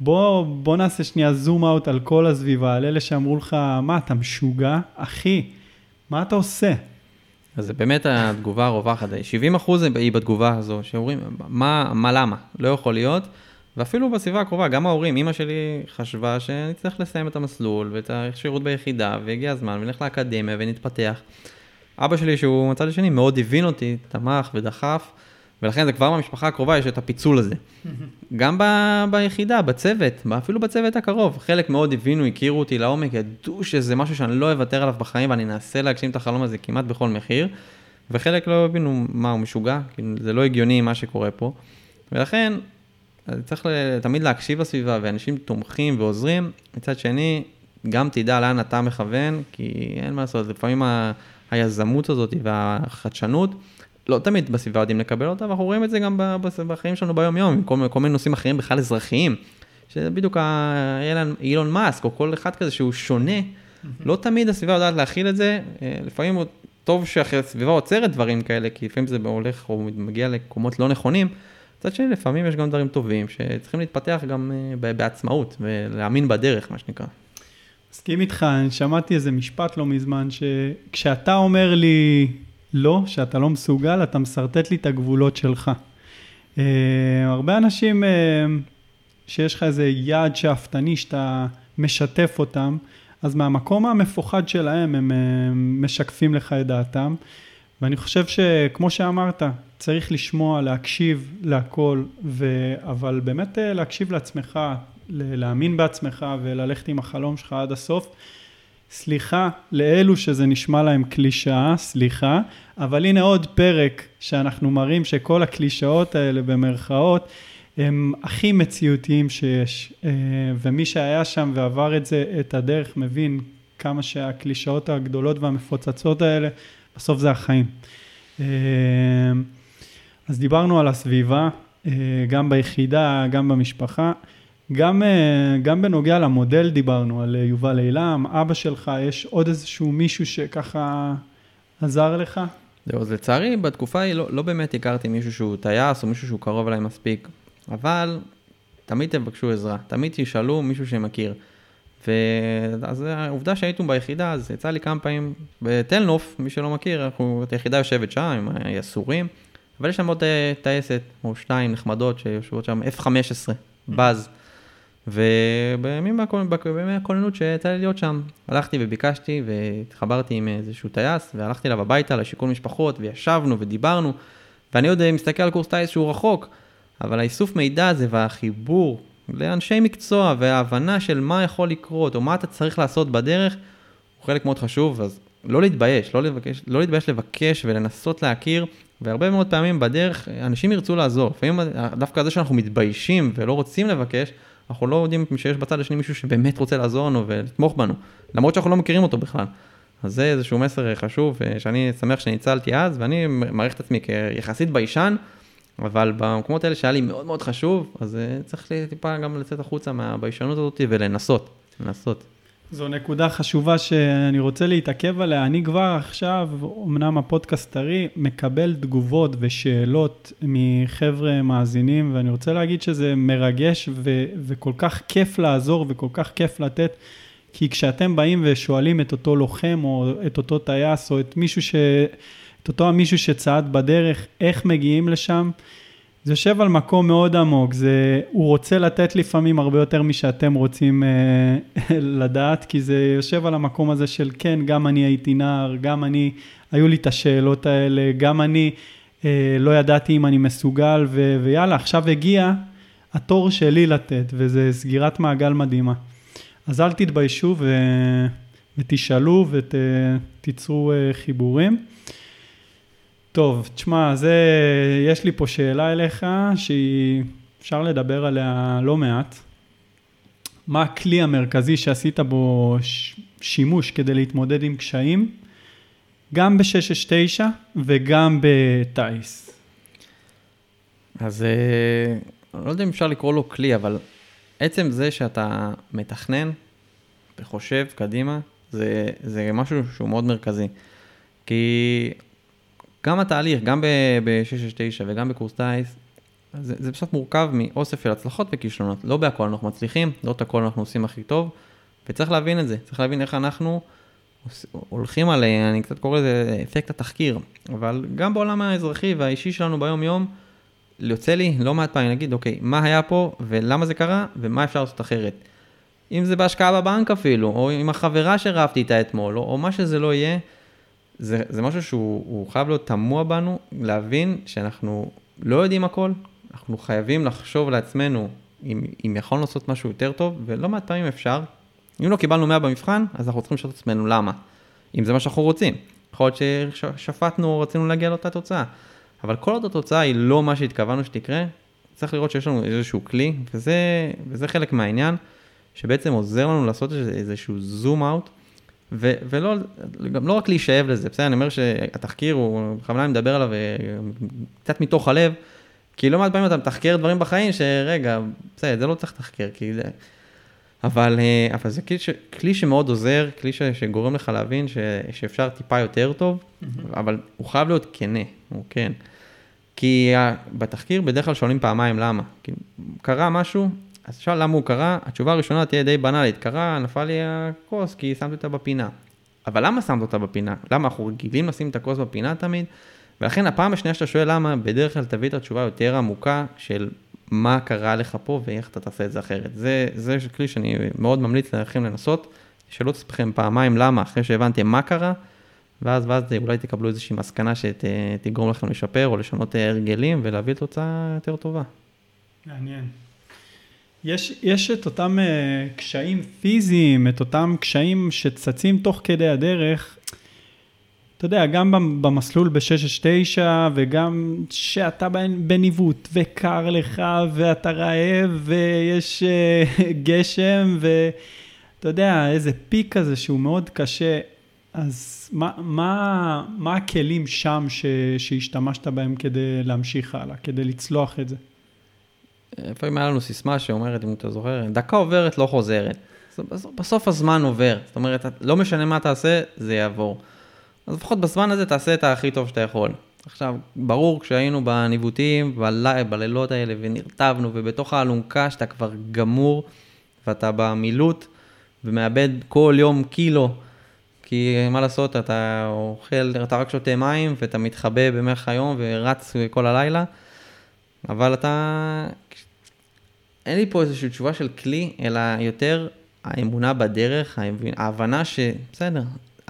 בוא, בוא נעשה שנייה זום אאוט על כל הסביבה, על אלה שאמרו לך, מה, אתה משוגע? אחי, מה אתה עושה? אז זה באמת התגובה הרווחת, 70 אחוז היא בתגובה הזו, שאומרים, מה, מה למה? לא יכול להיות. ואפילו בסביבה הקרובה, גם ההורים, אימא שלי חשבה שאני צריך לסיים את המסלול ואת השירות ביחידה, והגיע הזמן, ונלך לאקדמיה ונתפתח. אבא שלי, שהוא מצד השני, מאוד הבין אותי, תמך ודחף, ולכן זה כבר במשפחה הקרובה יש את הפיצול הזה. גם ב, ביחידה, בצוות, אפילו בצוות הקרוב, חלק מאוד הבינו, הכירו אותי לעומק, ידעו שזה משהו שאני לא אוותר עליו בחיים ואני אנסה להגשים את החלום הזה כמעט בכל מחיר, וחלק לא הבינו מה הוא משוגע, כאילו זה לא הגיוני מה שקורה פה, ולכן צריך תמיד להקשיב לסביבה, ואנשים תומכים ועוזרים, מצד שני, גם תדע לאן אתה מכוון, כי אין מה לעשות, לפעמים ה- היזמות הזאת והחדשנות, לא תמיד בסביבה יודעים לקבל אותה, ואנחנו רואים את זה גם בחיים שלנו ביום-יום, עם כל, כל מיני נושאים אחרים בכלל אזרחיים, שזה בדיוק אילן, אילון מאסק, או כל אחד כזה שהוא שונה, לא תמיד הסביבה יודעת להכיל את זה, אה, לפעמים טוב שהסביבה עוצרת דברים כאלה, כי לפעמים זה הולך או מגיע למקומות לא נכונים, מצד שני, לפעמים יש גם דברים טובים שצריכים להתפתח גם אה, בעצמאות ולהאמין בדרך, מה שנקרא. מסכים איתך, אני שמעתי איזה משפט לא מזמן, שכשאתה אומר לי לא, שאתה לא מסוגל, אתה משרטט לי את הגבולות שלך. Uh, הרבה אנשים uh, שיש לך איזה יעד שאפתני שאתה משתף אותם, אז מהמקום המפוחד שלהם הם uh, משקפים לך את דעתם. ואני חושב שכמו שאמרת, צריך לשמוע, להקשיב להכל, ו... אבל באמת אה, להקשיב לעצמך, להאמין בעצמך וללכת עם החלום שלך עד הסוף. סליחה לאלו שזה נשמע להם קלישאה, סליחה, אבל הנה עוד פרק שאנחנו מראים שכל הקלישאות האלה במרכאות הם הכי מציאותיים שיש, אה, ומי שהיה שם ועבר את זה, את הדרך, מבין כמה שהקלישאות הגדולות והמפוצצות האלה, בסוף זה החיים. אה, אז דיברנו על הסביבה, אה, גם ביחידה, גם במשפחה. גם, אה, גם בנוגע למודל דיברנו, על אה, יובל אילם, אבא שלך, יש עוד איזשהו מישהו שככה עזר לך? זהו, אז לצערי, בתקופה ההיא לא, לא באמת הכרתי מישהו שהוא טייס או מישהו שהוא קרוב אליי מספיק, אבל תמיד תבקשו עזרה, תמיד תשאלו מישהו שמכיר. ואז העובדה שהיינו ביחידה, אז יצא לי כמה פעמים בתל נוף, מי שלא מכיר, אנחנו, היחידה יושבת שם עם היסורים, אבל יש שם עוד אה, טייסת או שתיים נחמדות שיושבות שם, F-15, באז. ובימים הכ- בימי הכוננות שיצא לי להיות שם, הלכתי וביקשתי והתחברתי עם איזשהו טייס והלכתי אליו הביתה לשיכון משפחות וישבנו ודיברנו ואני עוד אה, מסתכל על קורס טייס שהוא רחוק, אבל האיסוף מידע הזה והחיבור לאנשי מקצוע וההבנה של מה יכול לקרות או מה אתה צריך לעשות בדרך הוא חלק מאוד חשוב, אז לא להתבייש, לא, לבקש, לא להתבייש לבקש ולנסות להכיר, והרבה מאוד פעמים בדרך אנשים ירצו לעזור. לפעמים דווקא זה שאנחנו מתביישים ולא רוצים לבקש, אנחנו לא יודעים שיש בצד השני מישהו שבאמת רוצה לעזור לנו ולתמוך בנו, למרות שאנחנו לא מכירים אותו בכלל. אז זה איזשהו מסר חשוב, אה, שאני שמח שניצלתי אז, ואני מעריך את עצמי כיחסית ביישן, אבל במקומות האלה שהיה לי מאוד מאוד חשוב, אז אה, צריך טיפה גם לצאת החוצה מהביישנות הזאת ולנסות, לנסות. זו נקודה חשובה שאני רוצה להתעכב עליה. אני כבר עכשיו, אמנם הפודקאסט טרי, מקבל תגובות ושאלות מחבר'ה מאזינים, ואני רוצה להגיד שזה מרגש ו- וכל כך כיף לעזור וכל כך כיף לתת, כי כשאתם באים ושואלים את אותו לוחם או את אותו טייס או את מישהו ש... את אותו המישהו שצעד בדרך, איך מגיעים לשם. זה יושב על מקום מאוד עמוק, זה, הוא רוצה לתת לפעמים הרבה יותר משאתם רוצים אה, לדעת, כי זה יושב על המקום הזה של כן, גם אני הייתי נער, גם אני, היו לי את השאלות האלה, גם אני אה, לא ידעתי אם אני מסוגל, ו, ויאללה, עכשיו הגיע התור שלי לתת, וזה סגירת מעגל מדהימה. אז אל תתביישו ו, ותשאלו ותיצרו אה, חיבורים. טוב, תשמע, זה, יש לי פה שאלה אליך, שהיא, אפשר לדבר עליה לא מעט. מה הכלי המרכזי שעשית בו שימוש כדי להתמודד עם קשיים, גם ב-669 וגם בטיס? אז אה, לא יודע אם אפשר לקרוא לו כלי, אבל עצם זה שאתה מתכנן וחושב קדימה, זה, זה משהו שהוא מאוד מרכזי. כי גם התהליך, גם ב-669 וגם בקורס טיס, זה, זה בסוף מורכב מאוסף של הצלחות וכישלונות. לא בהכל אנחנו מצליחים, לא את הכל אנחנו עושים הכי טוב, וצריך להבין את זה. צריך להבין איך אנחנו הולכים על, אני קצת קורא לזה אפקט התחקיר, אבל גם בעולם האזרחי והאישי שלנו ביום-יום, יוצא לי לא מעט פעמים להגיד, אוקיי, מה היה פה ולמה זה קרה ומה אפשר לעשות אחרת. אם זה בהשקעה בבנק אפילו, או עם החברה שרבתי איתה אתמול, או, או מה שזה לא יהיה, זה, זה משהו שהוא חייב להיות תמוה בנו, להבין שאנחנו לא יודעים הכל, אנחנו חייבים לחשוב לעצמנו אם, אם יכולנו לעשות משהו יותר טוב, ולא מעט פעמים אפשר. אם לא קיבלנו 100 במבחן, אז אנחנו צריכים לשאול את עצמנו למה, אם זה מה שאנחנו רוצים. יכול להיות ששפטנו או רצינו להגיע לאותה תוצאה. אבל כל עוד התוצאה היא לא מה שהתכוונו שתקרה, צריך לראות שיש לנו איזשהו כלי, וזה, וזה חלק מהעניין, שבעצם עוזר לנו לעשות איזשהו זום אאוט ו- ולא, גם לא רק להישאב לזה, בסדר, אני אומר שהתחקיר הוא, בכוונה אני מדבר עליו אה, קצת מתוך הלב, כי לא מעט פעמים אתה מתחקר דברים בחיים שרגע, בסדר, זה לא צריך לתחקר, כי זה... אבל, אה, אבל זה כלי, ש, כלי שמאוד עוזר, כלי ש, שגורם לך להבין ש, שאפשר טיפה יותר טוב, mm-hmm. אבל הוא חייב להיות כנה, הוא כן. כי בתחקיר בדרך כלל שואלים פעמיים למה. כי קרה משהו, אז תשאל למה הוא קרה, התשובה הראשונה תהיה די בנאלית, קרה, נפל לי הכוס כי שמתי אותה בפינה. אבל למה שמת אותה בפינה? למה אנחנו רגילים לשים את הכוס בפינה תמיד? ולכן הפעם השנייה שאתה שואל למה, בדרך כלל תביא את התשובה יותר עמוקה של מה קרה לך פה ואיך אתה תעשה את זה אחרת. זה, זה כלי שאני מאוד ממליץ לכם לנסות, תשאלו את עצמכם פעמיים למה, אחרי שהבנתם מה קרה, ואז, ואז אולי תקבלו איזושהי מסקנה שתגרום לכם לשפר או לשנות הרגלים ולהביא תוצאה יותר טובה. מעניין. יש, יש את אותם uh, קשיים פיזיים, את אותם קשיים שצצים תוך כדי הדרך. אתה יודע, גם במסלול ב-669 וגם שאתה בניווט וקר לך ואתה רעב ויש uh, גשם ואתה יודע, איזה פיק כזה שהוא מאוד קשה. אז מה, מה, מה הכלים שם ש, שהשתמשת בהם כדי להמשיך הלאה, כדי לצלוח את זה? לפעמים היה לנו סיסמה שאומרת, אם אתה זוכר, דקה עוברת, לא חוזרת. בסוף הזמן עובר, זאת אומרת, לא משנה מה תעשה, זה יעבור. אז לפחות בזמן הזה תעשה את הכי טוב שאתה יכול. עכשיו, ברור, כשהיינו בניווטים, בלי, בלילות האלה, ונרטבנו, ובתוך האלונקה שאתה כבר גמור, ואתה במילוט, ומאבד כל יום קילו, כי מה לעשות, אתה אוכל, אתה רק שותה מים, ואתה מתחבא במהלך היום, ורץ כל הלילה, אבל אתה, אין לי פה איזושהי תשובה של כלי, אלא יותר האמונה בדרך, ההבנה שבסדר,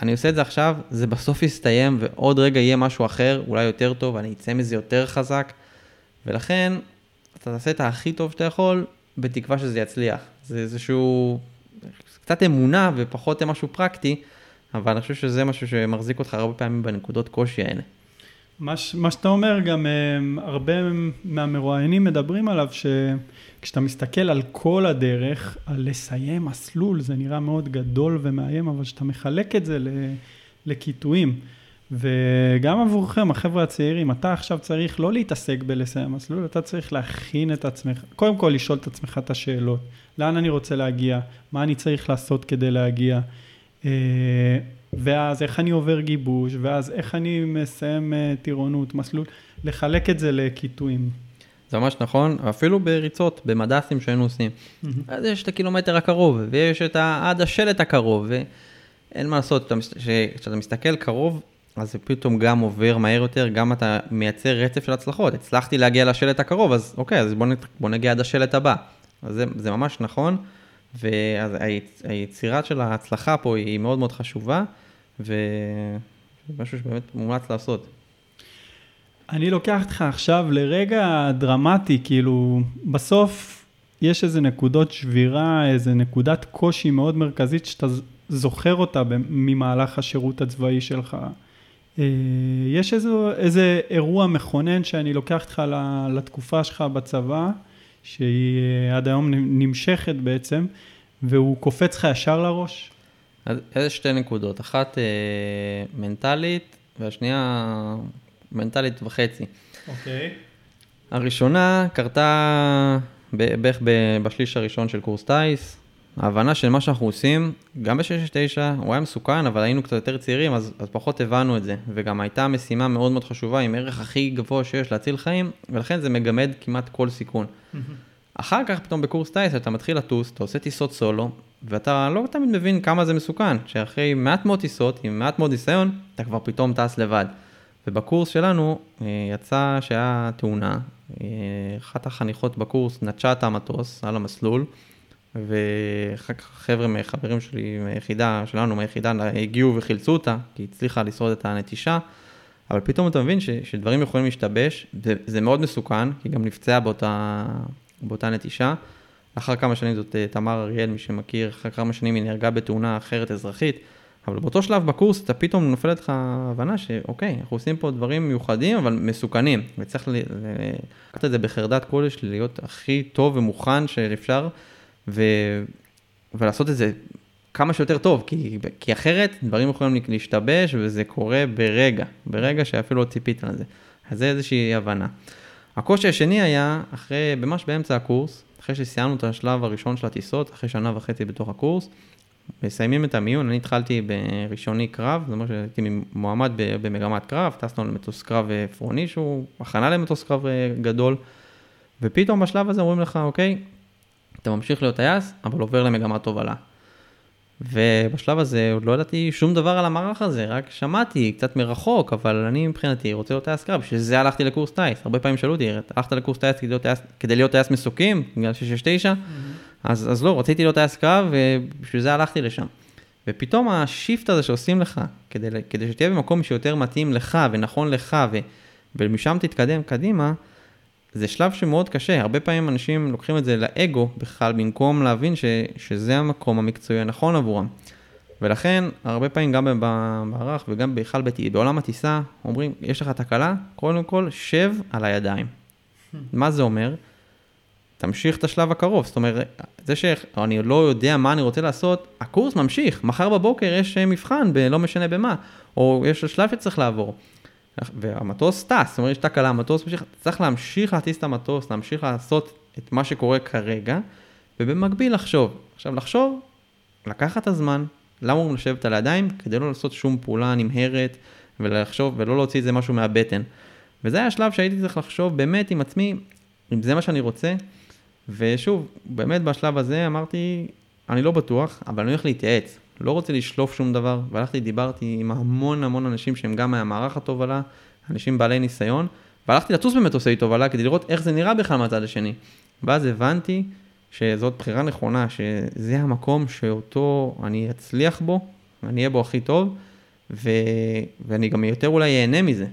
אני עושה את זה עכשיו, זה בסוף יסתיים, ועוד רגע יהיה משהו אחר, אולי יותר טוב, ואני אצא מזה יותר חזק, ולכן אתה תעשה את הכי טוב שאתה יכול, בתקווה שזה יצליח. זה איזשהו, קצת אמונה ופחות משהו פרקטי, אבל אני חושב שזה משהו שמחזיק אותך הרבה פעמים בנקודות קושי האלה. מה, מה שאתה אומר, גם um, הרבה מהמרואיינים מדברים עליו, שכשאתה מסתכל על כל הדרך, על לסיים מסלול, זה נראה מאוד גדול ומאיים, אבל כשאתה מחלק את זה לקיטויים, וגם עבורכם, החבר'ה הצעירים, אתה עכשיו צריך לא להתעסק בלסיים מסלול, אתה צריך להכין את עצמך, קודם כל לשאול את עצמך את השאלות, לאן אני רוצה להגיע, מה אני צריך לעשות כדי להגיע. ואז איך אני עובר גיבוש, ואז איך אני מסיים אה, טירונות, מסלול, לחלק את זה לקיטויים. זה ממש נכון, אפילו בריצות, במדסים שהיינו עושים. אז יש את הקילומטר הקרוב, ויש את עד השלט הקרוב, ואין מה לעשות, כשאתה מסתכל קרוב, אז זה פתאום גם עובר מהר יותר, גם אתה מייצר רצף של הצלחות. הצלחתי להגיע לשלט הקרוב, אז אוקיי, אז בוא, בוא נגיע עד השלט הבא. אז זה, זה ממש נכון, והיצירה של ההצלחה פה היא מאוד מאוד חשובה, ומשהו שבאמת מומלץ לעשות. אני לוקח אותך עכשיו לרגע דרמטי, כאילו, בסוף יש איזה נקודות שבירה, איזה נקודת קושי מאוד מרכזית שאתה זוכר אותה ממהלך השירות הצבאי שלך. אה, יש איזה, איזה אירוע מכונן שאני לוקח אותך לתקופה שלך בצבא, שהיא אה, עד היום נמשכת בעצם, והוא קופץ לך ישר לראש? אז איזה שתי נקודות, אחת אה, מנטלית והשנייה מנטלית וחצי. אוקיי. הראשונה קרתה בערך בשליש הראשון של קורס טיס. ההבנה של מה שאנחנו עושים, גם ב-669, הוא היה מסוכן, אבל היינו קצת יותר צעירים, אז, אז פחות הבנו את זה. וגם הייתה משימה מאוד מאוד חשובה, עם ערך הכי גבוה שיש להציל חיים, ולכן זה מגמד כמעט כל סיכון. אחר כך פתאום בקורס טייס אתה מתחיל לטוס, אתה עושה טיסות סולו, ואתה לא תמיד מבין כמה זה מסוכן, שאחרי מעט מאוד טיסות, עם מעט מאוד ניסיון, אתה כבר פתאום טס לבד. ובקורס שלנו אה, יצא שהיה תאונה, אה, אחת החניכות בקורס נטשה את המטוס על המסלול, ואחר כך חבר'ה מחברים שלי מהיחידה שלנו, מהיחידה, הגיעו וחילצו אותה, כי היא הצליחה לשרוד את הנטישה, אבל פתאום אתה מבין ש, שדברים יכולים להשתבש, וזה מאוד מסוכן, כי גם נפצעה באותה, באותה נטישה. לאחר כמה שנים זאת אה, תמר אריאל, מי שמכיר, אחר כמה שנים היא נהרגה בתאונה אחרת אזרחית, אבל באותו שלב בקורס אתה פתאום נופלת לך הבנה שאוקיי, אנחנו עושים פה דברים מיוחדים, אבל מסוכנים, וצריך לקחת את זה בחרדת קודש, להיות הכי טוב ומוכן שאפשר. ו... ולעשות את זה כמה שיותר טוב, כי, כי אחרת דברים יכולים להשתבש וזה קורה ברגע, ברגע שאפילו לא ציפית לזה. אז זה איזושהי הבנה. הקושי השני היה, אחרי, ממש באמצע הקורס, אחרי שסיימנו את השלב הראשון של הטיסות, אחרי שנה וחצי בתוך הקורס, מסיימים את המיון, אני התחלתי בראשוני קרב, זאת אומרת שהייתי מועמד במגמת קרב, טסנו למטוס קרב עפרוני שהוא הכנה למטוס קרב אה, גדול, ופתאום בשלב הזה אומרים לך, אוקיי, אתה ממשיך להיות טייס, אבל עובר למגמת הובלה. ובשלב הזה עוד לא ידעתי שום דבר על המערך הזה, רק שמעתי קצת מרחוק, אבל אני מבחינתי רוצה להיות טייס קרב, בשביל זה הלכתי לקורס טייס. הרבה פעמים שאלו אותי, הלכת לקורס טייס כדי להיות טייס, מסוקים, בגלל 669? Mm-hmm. אז, אז לא, רציתי להיות טייס קרב, ובשביל זה הלכתי לשם. ופתאום השיפט הזה שעושים לך, כדי, כדי שתהיה במקום שיותר מתאים לך ונכון לך, ו, ומשם תתקדם קדימה, זה שלב שמאוד קשה, הרבה פעמים אנשים לוקחים את זה לאגו בכלל, במקום להבין ש, שזה המקום המקצועי הנכון עבורם. ולכן, הרבה פעמים גם במערך וגם בכלל בעולם הטיסה, אומרים, יש לך תקלה, קודם כל, שב על הידיים. מה זה אומר? תמשיך את השלב הקרוב, זאת אומרת, זה שאני לא יודע מה אני רוצה לעשות, הקורס ממשיך, מחר בבוקר יש מבחן, לא משנה במה, או יש שלב שצריך לעבור. והמטוס טס, זאת אומרת, יש תקלה, המטוס ממשיך, צריך להמשיך להטיס את המטוס, להמשיך לעשות את מה שקורה כרגע, ובמקביל לחשוב. עכשיו, לחשוב, לקחת את הזמן, למה הוא לשבת על הידיים? כדי לא לעשות שום פעולה נמהרת, ולחשוב, ולא להוציא את זה משהו מהבטן. וזה היה השלב שהייתי צריך לחשוב באמת עם עצמי, אם זה מה שאני רוצה, ושוב, באמת בשלב הזה אמרתי, אני לא בטוח, אבל אני הולך להתייעץ. לא רוצה לשלוף שום דבר, והלכתי, דיברתי עם המון המון אנשים שהם גם מהמערך התובלה, אנשים בעלי ניסיון, והלכתי לטוס במטוסי תובלה כדי לראות איך זה נראה בכלל מהצד השני. ואז הבנתי שזאת בחירה נכונה, שזה המקום שאותו אני אצליח בו, אני אהיה בו הכי טוב, ו... ואני גם יותר אולי אהנה מזה.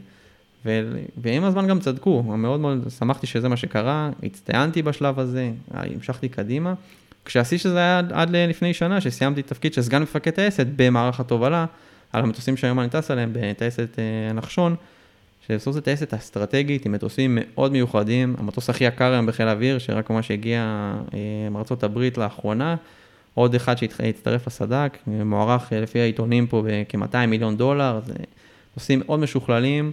ו... ועם הזמן גם צדקו, מאוד מאוד שמחתי שזה מה שקרה, הצטיינתי בשלב הזה, המשכתי קדימה, כשהשיא שזה היה עד, עד לפני שנה, שסיימתי תפקיד של סגן מפקד טייסת במערך התובלה, על המטוסים שהיום אני טס עליהם, בטייסת אה, נחשון, שבסוף זו טייסת אסטרטגית עם מטוסים מאוד מיוחדים, המטוס הכי יקר היום בחיל האוויר, שרק ממש הגיע אה, מארצות הברית לאחרונה, עוד אחד שהצטרף לסד"כ, מוערך אה, לפי העיתונים פה בכ-200 מיליון דולר, זה נושאים מאוד משוכללים.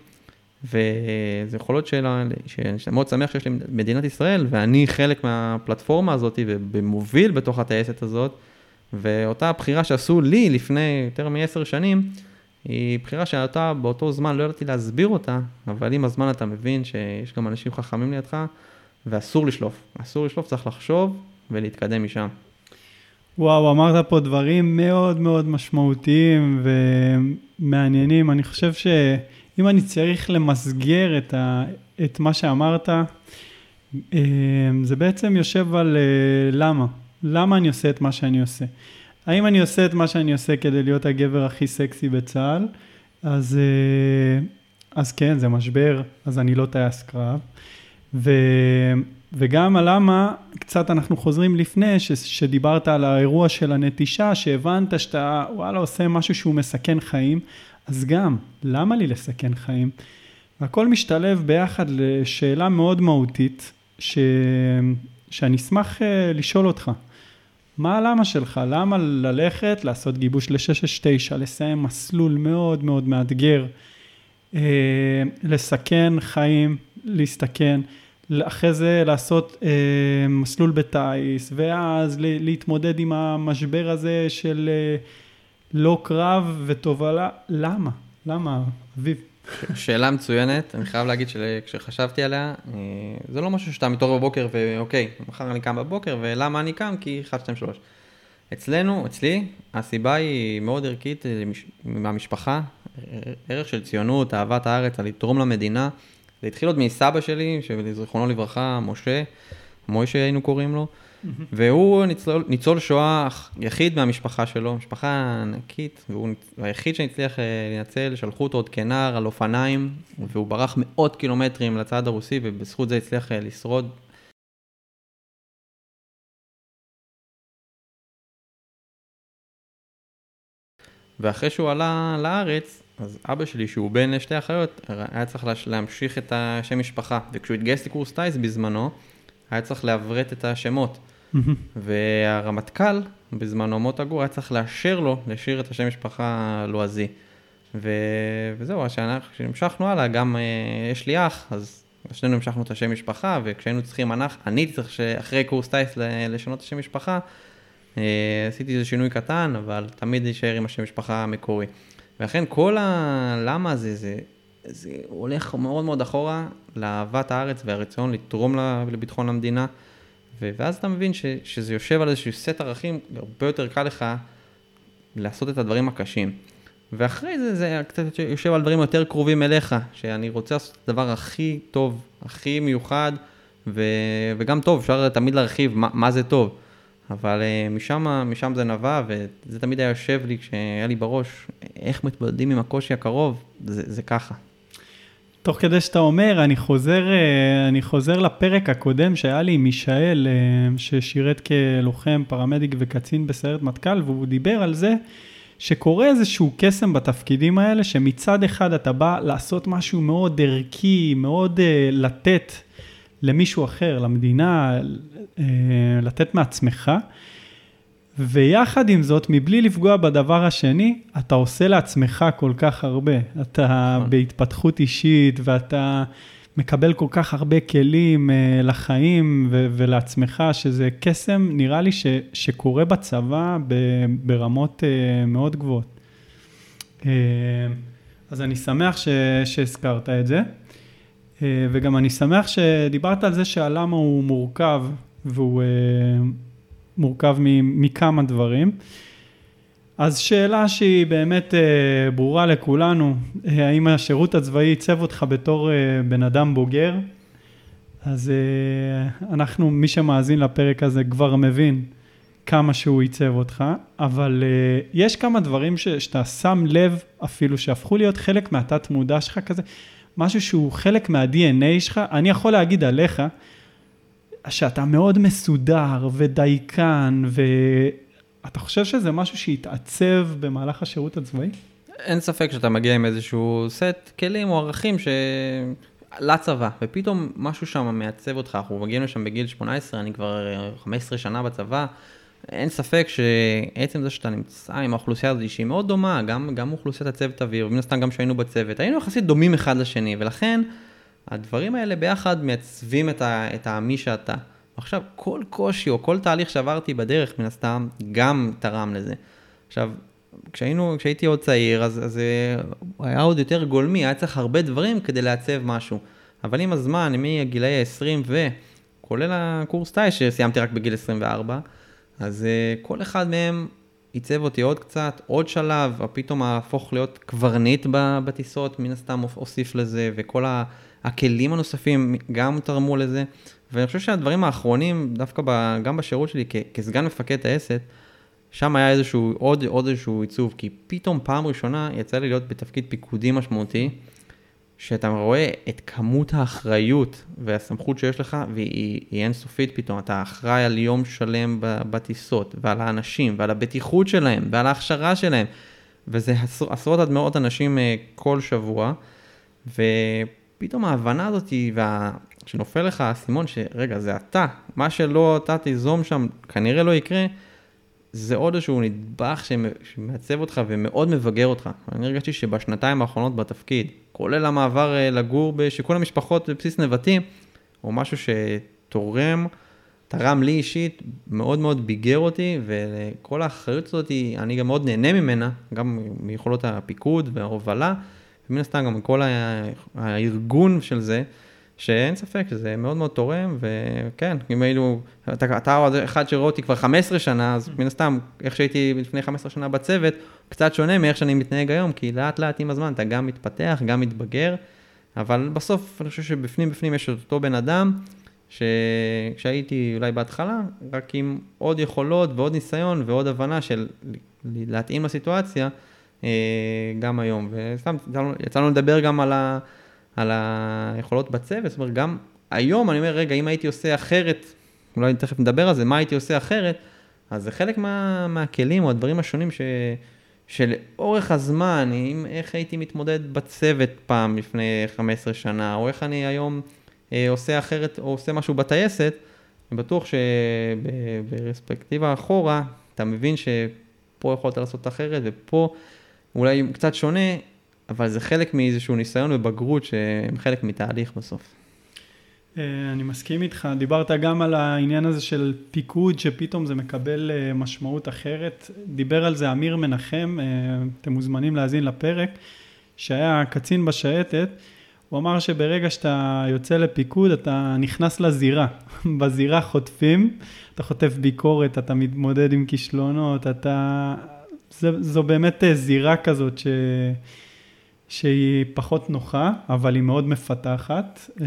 וזה יכולות שאלה, שאני מאוד שמח שיש לי מדינת ישראל, ואני חלק מהפלטפורמה הזאת ומוביל בתוך הטייסת הזאת, ואותה בחירה שעשו לי לפני יותר מעשר שנים, היא בחירה שאתה באותו זמן לא ידעתי להסביר אותה, אבל עם הזמן אתה מבין שיש גם אנשים חכמים לידך, ואסור לשלוף. אסור לשלוף, צריך לחשוב ולהתקדם משם. וואו, אמרת פה דברים מאוד מאוד משמעותיים ומעניינים. אני חושב שאם אני צריך למסגר את, ה, את מה שאמרת, אה, זה בעצם יושב על אה, למה. למה אני עושה את מה שאני עושה. האם אני עושה את מה שאני עושה כדי להיות הגבר הכי סקסי בצה"ל? אז, אה, אז כן, זה משבר, אז אני לא טייס קרב. ו, וגם הלמה, קצת אנחנו חוזרים לפני, ש, שדיברת על האירוע של הנטישה, שהבנת שאתה, וואלה, עושה משהו שהוא מסכן חיים, אז גם, למה לי לסכן חיים? הכל משתלב ביחד לשאלה מאוד מהותית, ש, שאני אשמח אה, לשאול אותך. מה הלמה שלך? למה ללכת, לעשות גיבוש ל-669, לסיים מסלול מאוד מאוד מאתגר, אה, לסכן חיים, להסתכן, אחרי זה לעשות אה, מסלול בטיס, ואז להתמודד עם המשבר הזה של אה, לא קרב ותובלה, למה? למה, אביב? שאלה מצוינת, אני חייב להגיד שכשחשבתי עליה, אה, זה לא משהו שאתה מתעורר בבוקר ואוקיי, מחר אני קם בבוקר, ולמה אני קם? כי 1, 2, 3. אצלנו, אצלי, הסיבה היא מאוד ערכית אה, מהמשפחה, ערך של ציונות, אהבת הארץ, לתרום למדינה. זה התחיל עוד מסבא שלי, שזיכרונו לברכה, משה, מוישה היינו קוראים לו. והוא ניצול, ניצול שואה יחיד מהמשפחה שלו, משפחה ענקית, והוא היחיד שהצליח אה, לנצל, שלחו אותו עוד כנער על אופניים, והוא ברח מאות קילומטרים לצד הרוסי, ובזכות זה הצליח אה, לשרוד. ואחרי שהוא עלה לארץ, אז אבא שלי, שהוא בן לשתי אחיות, היה צריך להמשיך את השם משפחה, וכשהוא התגייס לקורס טייס בזמנו, היה צריך לעברת את השמות. והרמטכ"ל, בזמנו מוטה גור, היה צריך לאשר לו להשאיר את השם משפחה לועזי. ו... וזהו, כשהמשכנו הלאה, גם אה, יש לי אח, אז שנינו המשכנו את השם משפחה, וכשהיינו צריכים, אנחנו, אני צריך שאחרי קורס טייס לשנות את השם משפחה, אה, עשיתי איזה שינוי קטן, אבל תמיד להישאר עם השם משפחה המקורי. ולכן כל הלמה הזה, זה, זה הולך מאוד מאוד אחורה לאהבת הארץ והרצון לתרום לביטחון המדינה. ואז אתה מבין ש, שזה יושב על איזשהו סט ערכים, הרבה יותר קל לך לעשות את הדברים הקשים. ואחרי זה, זה קצת יושב על דברים יותר קרובים אליך, שאני רוצה לעשות את הדבר הכי טוב, הכי מיוחד, ו, וגם טוב, אפשר תמיד להרחיב מה, מה זה טוב. אבל uh, משם, משם זה נבע, וזה תמיד היה יושב לי כשהיה לי בראש, איך מתמודדים עם הקושי הקרוב, זה, זה ככה. תוך כדי שאתה אומר, אני חוזר, אה, אני חוזר לפרק הקודם שהיה לי עם מישאל, אה, ששירת כלוחם, פרמדיק וקצין בסיירת מטכ"ל, והוא דיבר על זה שקורה איזשהו קסם בתפקידים האלה, שמצד אחד אתה בא לעשות משהו מאוד ערכי, מאוד uh, לתת למישהו אחר, למדינה, לתת מעצמך. ויחד עם זאת, מבלי לפגוע בדבר השני, אתה עושה לעצמך כל כך הרבה. אתה נכון. בהתפתחות אישית, ואתה מקבל כל כך הרבה כלים uh, לחיים ו- ולעצמך, שזה קסם, נראה לי, ש- שקורה בצבא ב- ברמות uh, מאוד גבוהות. Uh, אז אני שמח ש- שהזכרת את זה, uh, וגם אני שמח שדיברת על זה שהלמה הוא מורכב, והוא... Uh, מורכב מכמה דברים. אז שאלה שהיא באמת אה, ברורה לכולנו, אה, האם השירות הצבאי עיצב אותך בתור אה, בן אדם בוגר? אז אנחנו, מי שמאזין לפרק הזה כבר מבין כמה שהוא עיצב אותך, אבל יש כמה דברים ש, שאתה שם לב אפילו שהפכו להיות חלק מהתת מודע שלך כזה, משהו שהוא חלק מה-DNA שלך, אני יכול להגיד עליך, שאתה מאוד מסודר ודייקן, ואתה חושב שזה משהו שהתעצב במהלך השירות הצבאי? אין ספק שאתה מגיע עם איזשהו סט כלים או ערכים ש... לצבא, ופתאום משהו שם מעצב אותך, אנחנו מגיעים לשם בגיל 18, אני כבר 15 שנה בצבא, אין ספק שעצם זה שאתה נמצא עם האוכלוסייה הזאת שהיא מאוד דומה, גם, גם אוכלוסיית הצוות אוויר, ומן הסתם גם שהיינו בצוות, היינו יחסית דומים אחד לשני, ולכן הדברים האלה ביחד מעצבים את, ה, את המי שאתה. עכשיו, כל קושי או כל תהליך שעברתי בדרך, מן הסתם, גם תרם לזה. עכשיו, כשהיינו, כשהייתי עוד צעיר, אז, אז הוא היה עוד יותר גולמי, היה צריך הרבה דברים כדי לעצב משהו. אבל עם הזמן, מהגילאי ה-20 ו... כולל הקורס טייס שסיימתי רק בגיל 24, אז uh, כל אחד מהם עיצב אותי עוד קצת, עוד שלב, פתאום אהפוך להיות קברניט בטיסות, מן הסתם אוסיף לזה, וכל הכלים הנוספים גם תרמו לזה. ואני חושב שהדברים האחרונים, דווקא ב, גם בשירות שלי כ, כסגן מפקד טייסת, שם היה איזשהו, עוד, עוד איזשהו עיצוב, כי פתאום פעם ראשונה יצא לי להיות בתפקיד פיקודי משמעותי, שאתה רואה את כמות האחריות והסמכות שיש לך, והיא אינסופית פתאום, אתה אחראי על יום שלם בטיסות, ועל האנשים, ועל הבטיחות שלהם, ועל ההכשרה שלהם, וזה עשרות עד מאות אנשים אה, כל שבוע, ופתאום ההבנה הזאת, וה... שנופל לך האסימון שרגע, זה אתה, מה שלא אתה תיזום שם, כנראה לא יקרה, זה עוד איזשהו נדבך שמעצב אותך ומאוד מבגר אותך. אני הרגשתי שבשנתיים האחרונות בתפקיד, כולל המעבר אה, לגור בשיכון המשפחות בבסיס נבטים, הוא משהו שתורם, תרם לי אישית, מאוד מאוד ביגר אותי, וכל האחריות הזאת, אני גם מאוד נהנה ממנה, גם מיכולות הפיקוד וההובלה, ומן הסתם גם כל הארגון של זה. שאין ספק שזה מאוד מאוד תורם, וכן, אם היינו, אתה, אתה אחד שרואה אותי כבר 15 שנה, אז מן הסתם, איך שהייתי לפני 15 שנה בצוות, קצת שונה מאיך שאני מתנהג היום, כי לאט לאט עם הזמן אתה גם מתפתח, גם מתבגר, אבל בסוף אני חושב שבפנים בפנים יש אותו בן אדם, שכשהייתי אולי בהתחלה, רק עם עוד יכולות ועוד ניסיון ועוד הבנה של להתאים לסיטואציה, גם היום. וסתם יצא לנו לדבר גם על ה... על היכולות בצוות, זאת אומרת, גם היום אני אומר, רגע, אם הייתי עושה אחרת, אולי תכף נדבר על זה, מה הייתי עושה אחרת, אז זה חלק מה, מהכלים או הדברים השונים ש, שלאורך הזמן, אם, איך הייתי מתמודד בצוות פעם לפני 15 שנה, או איך אני היום אה, עושה אחרת או עושה משהו בטייסת, אני בטוח שברספקטיבה אחורה, אתה מבין שפה יכולת לעשות אחרת, ופה אולי קצת שונה, אבל זה חלק מאיזשהו ניסיון ובגרות שהם חלק מתהליך בסוף. אה, אני מסכים איתך, דיברת גם על העניין הזה של פיקוד, שפתאום זה מקבל אה, משמעות אחרת. דיבר על זה אמיר מנחם, אה, אתם מוזמנים להאזין לפרק, שהיה קצין בשייטת. הוא אמר שברגע שאתה יוצא לפיקוד, אתה נכנס לזירה. בזירה חוטפים, אתה חוטף ביקורת, אתה מתמודד עם כישלונות, אתה... זה, זו באמת זירה כזאת ש... שהיא פחות נוחה, אבל היא מאוד מפתחת, אה,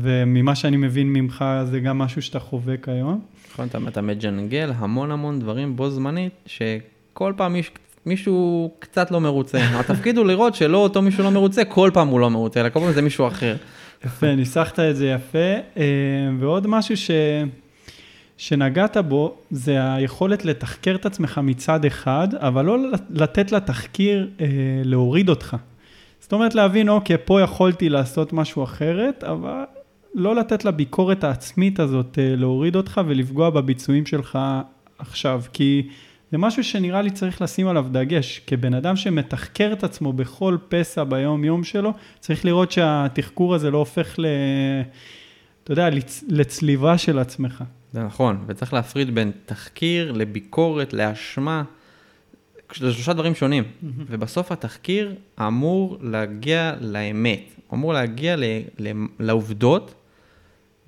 וממה שאני מבין ממך זה גם משהו שאתה חווה כיום. נכון, אתה, אתה מג'נגל המון המון דברים בו זמנית, שכל פעם מיש, מישהו קצת לא מרוצה. התפקיד הוא לראות שלא אותו מישהו לא מרוצה, כל פעם הוא לא מרוצה, אלא כל פעם זה מישהו אחר. יפה, ניסחת את זה יפה. אה, ועוד משהו ש... שנגעת בו, זה היכולת לתחקר את עצמך מצד אחד, אבל לא לתת לתחקיר אה, להוריד אותך. זאת אומרת להבין, אוקיי, פה יכולתי לעשות משהו אחרת, אבל לא לתת לביקורת העצמית הזאת אה, להוריד אותך ולפגוע בביצועים שלך עכשיו, כי זה משהו שנראה לי צריך לשים עליו דגש. כבן אדם שמתחקר את עצמו בכל פסע ביום יום שלו, צריך לראות שהתחקור הזה לא הופך ל... אתה יודע, לצ... לצליבה של עצמך. זה נכון, וצריך להפריד בין תחקיר לביקורת, לאשמה. זה שלושה דברים שונים, mm-hmm. ובסוף התחקיר אמור להגיע לאמת, אמור להגיע ל, ל, לעובדות,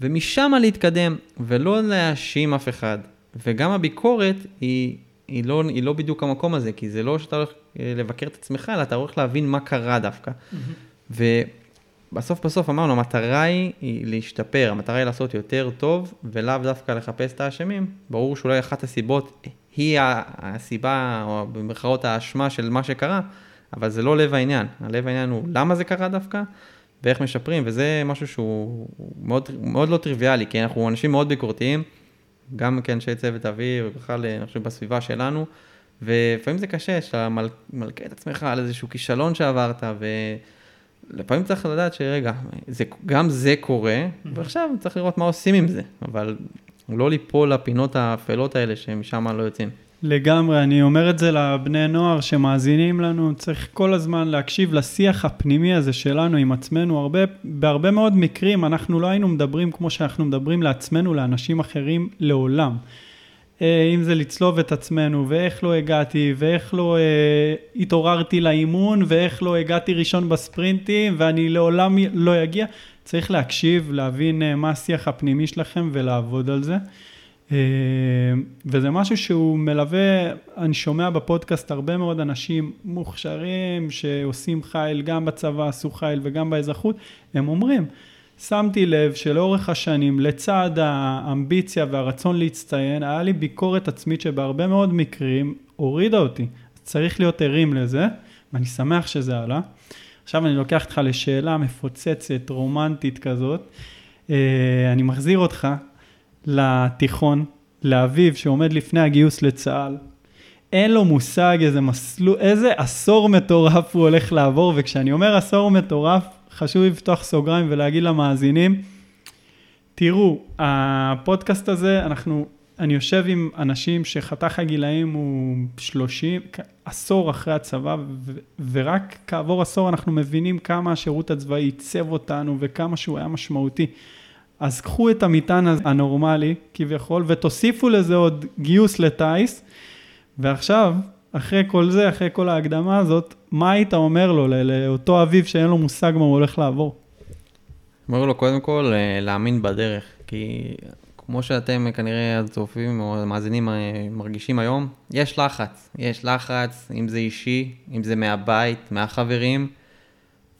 ומשם להתקדם, ולא להאשים אף אחד. וגם הביקורת היא, היא, לא, היא לא בדיוק המקום הזה, כי זה לא שאתה הולך אה, לבקר את עצמך, אלא אתה הולך להבין מה קרה דווקא. Mm-hmm. ובסוף בסוף אמרנו, המטרה היא, להשתפר, המטרה היא לעשות יותר טוב, ולאו דווקא לחפש את האשמים. ברור שאולי אחת הסיבות היא הסיבה, או במרכאות האשמה של מה שקרה, אבל זה לא לב העניין. הלב העניין הוא למה זה קרה דווקא, ואיך משפרים, וזה משהו שהוא מאוד, מאוד לא טריוויאלי, כי אנחנו אנשים מאוד ביקורתיים, גם כאנשי צוות אוויר, ובכלל, אני חושב, בסביבה שלנו, ולפעמים זה קשה, שאתה מל, מלכה את עצמך על איזשהו כישלון שעברת, ולפעמים צריך לדעת שרגע, זה, גם זה קורה, ועכשיו צריך לראות מה עושים עם זה, אבל לא ליפול לפינות האפלות האלה שמשם לא יוצאים. לגמרי, אני אומר את זה לבני נוער שמאזינים לנו, צריך כל הזמן להקשיב לשיח הפנימי הזה שלנו עם עצמנו. הרבה, בהרבה מאוד מקרים אנחנו לא היינו מדברים כמו שאנחנו מדברים לעצמנו, לאנשים אחרים, לעולם. אה, אם זה לצלוב את עצמנו, ואיך לא הגעתי, ואיך לא אה, התעוררתי לאימון, ואיך לא הגעתי ראשון בספרינטים, ואני לעולם לא אגיע. צריך להקשיב, להבין אה, מה השיח הפנימי שלכם ולעבוד על זה. אה, וזה משהו שהוא מלווה, אני שומע בפודקאסט הרבה מאוד אנשים מוכשרים שעושים חיל גם בצבא, עשו חיל וגם באזרחות, הם אומרים, שמתי לב שלאורך השנים, לצד האמביציה והרצון להצטיין, היה לי ביקורת עצמית שבהרבה מאוד מקרים הורידה אותי. צריך להיות ערים לזה, ואני שמח שזה עלה. עכשיו אני לוקח אותך לשאלה מפוצצת, רומנטית כזאת. אה, אני מחזיר אותך לתיכון, לאביו שעומד לפני הגיוס לצה"ל. אין לו מושג איזה מסלול, איזה עשור מטורף הוא הולך לעבור, וכשאני אומר עשור מטורף, חשוב לפתוח סוגריים ולהגיד למאזינים, תראו, הפודקאסט הזה, אנחנו, אני יושב עם אנשים שחתך הגילאים הוא 30, עשור אחרי הצבא, ו- ורק כעבור עשור אנחנו מבינים כמה השירות הצבאי עיצב אותנו וכמה שהוא היה משמעותי. אז קחו את המטען הנורמלי כביכול ותוסיפו לזה עוד גיוס לטיס, ועכשיו, אחרי כל זה, אחרי כל ההקדמה הזאת, מה היית אומר לו, לאותו אביב שאין לו מושג מה הוא הולך לעבור? אומר לו קודם כל אה, להאמין בדרך, כי כמו שאתם כנראה הצופים או המאזינים אה, מרגישים היום, יש לחץ, יש לחץ, אם זה אישי, אם זה מהבית, מהחברים.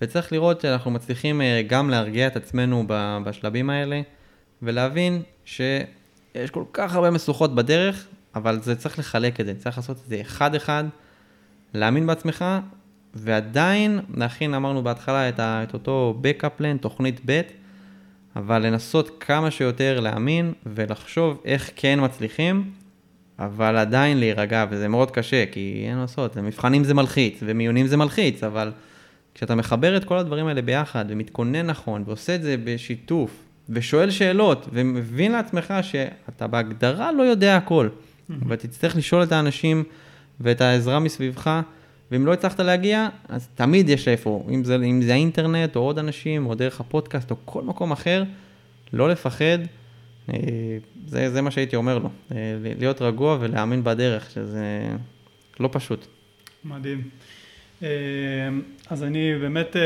וצריך לראות שאנחנו מצליחים אה, גם להרגיע את עצמנו בשלבים האלה, ולהבין שיש כל כך הרבה משוכות בדרך, אבל זה צריך לחלק את זה, צריך לעשות את זה אחד-אחד, להאמין בעצמך, ועדיין להכין, אמרנו בהתחלה, את, ה, את אותו backup plan, תוכנית ב', אבל לנסות כמה שיותר להאמין ולחשוב איך כן מצליחים, אבל עדיין להירגע, וזה מאוד קשה, כי אין מה לעשות, מבחנים זה מלחיץ, ומיונים זה מלחיץ, אבל... כשאתה מחבר את כל הדברים האלה ביחד, ומתכונן נכון, ועושה את זה בשיתוף, ושואל שאלות, ומבין לעצמך שאתה בהגדרה לא יודע הכל, אבל תצטרך לשאול את האנשים ואת העזרה מסביבך, ואם לא הצלחת להגיע, אז תמיד יש איפה, אם זה, אם זה האינטרנט, או עוד אנשים, או דרך הפודקאסט, או כל מקום אחר, לא לפחד, אה, זה, זה מה שהייתי אומר לו, אה, להיות רגוע ולהאמין בדרך, שזה לא פשוט. מדהים. אה, אז אני באמת,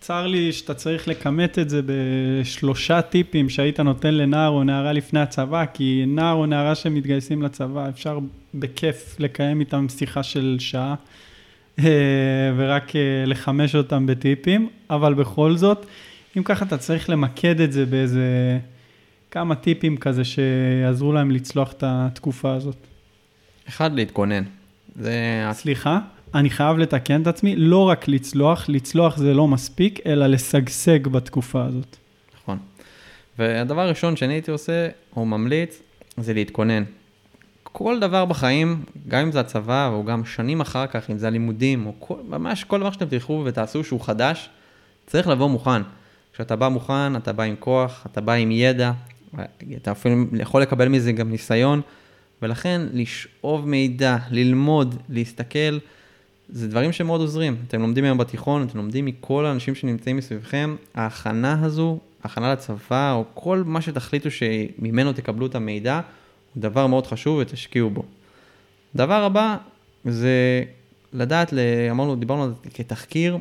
צר לי שאתה צריך לכמת את זה בשלושה טיפים שהיית נותן לנער או נערה לפני הצבא, כי נער או נערה שמתגייסים לצבא, אפשר בכיף לקיים איתם שיחה של שעה, אה, ורק לחמש אותם בטיפים, אבל בכל זאת, אם ככה אתה צריך למקד את זה באיזה כמה טיפים כזה שיעזרו להם לצלוח את התקופה הזאת. אחד, להתכונן. זה... סליחה? אני חייב לתקן את עצמי, לא רק לצלוח, לצלוח זה לא מספיק, אלא לשגשג בתקופה הזאת. נכון. והדבר הראשון שאני הייתי עושה, או ממליץ, זה להתכונן. כל דבר בחיים, גם אם זה הצבא, או גם שנים אחר כך, אם זה הלימודים, או כל, ממש כל דבר שאתם תלכו ותעשו שהוא חדש, צריך לבוא מוכן. כשאתה בא מוכן, אתה בא עם כוח, אתה בא עם ידע, אתה אפילו יכול לקבל מזה גם ניסיון, ולכן לשאוב מידע, ללמוד, להסתכל, זה דברים שמאוד עוזרים. אתם לומדים היום בתיכון, אתם לומדים מכל האנשים שנמצאים מסביבכם, ההכנה הזו, הכנה לצבא, או כל מה שתחליטו שממנו תקבלו את המידע, הוא דבר מאוד חשוב ותשקיעו בו. דבר הבא זה לדעת, אמרנו, דיברנו על זה כתחקיר,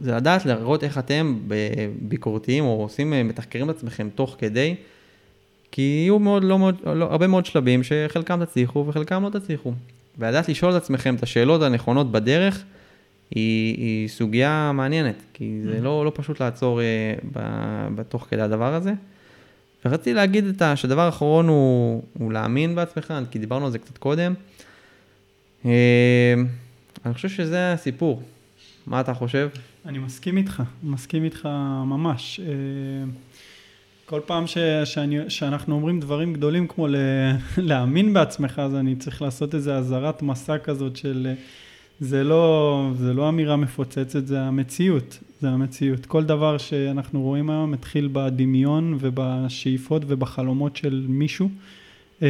זה לדעת להראות איך אתם ביקורתיים או עושים, מתחקרים את עצמכם תוך כדי, כי יהיו מאוד, לא מאוד, לא, הרבה מאוד שלבים שחלקם תצליחו וחלקם לא תצליחו. ולדעת לשאול את עצמכם את השאלות הנכונות בדרך, היא, היא סוגיה מעניינת, כי זה mm-hmm. לא, לא פשוט לעצור אה, ב, בתוך כדי הדבר הזה. ורציתי להגיד את ה, שהדבר האחרון הוא, הוא להאמין בעצמך, כי דיברנו על זה קצת קודם. אה, אני חושב שזה הסיפור. מה אתה חושב? אני מסכים איתך, מסכים איתך ממש. כל פעם ש, שאני, שאנחנו אומרים דברים גדולים כמו ל, להאמין בעצמך, אז אני צריך לעשות איזו אזהרת מסע כזאת של זה לא, זה לא אמירה מפוצצת, זה המציאות, זה המציאות. כל דבר שאנחנו רואים היום מתחיל בדמיון ובשאיפות ובחלומות של מישהו. אה,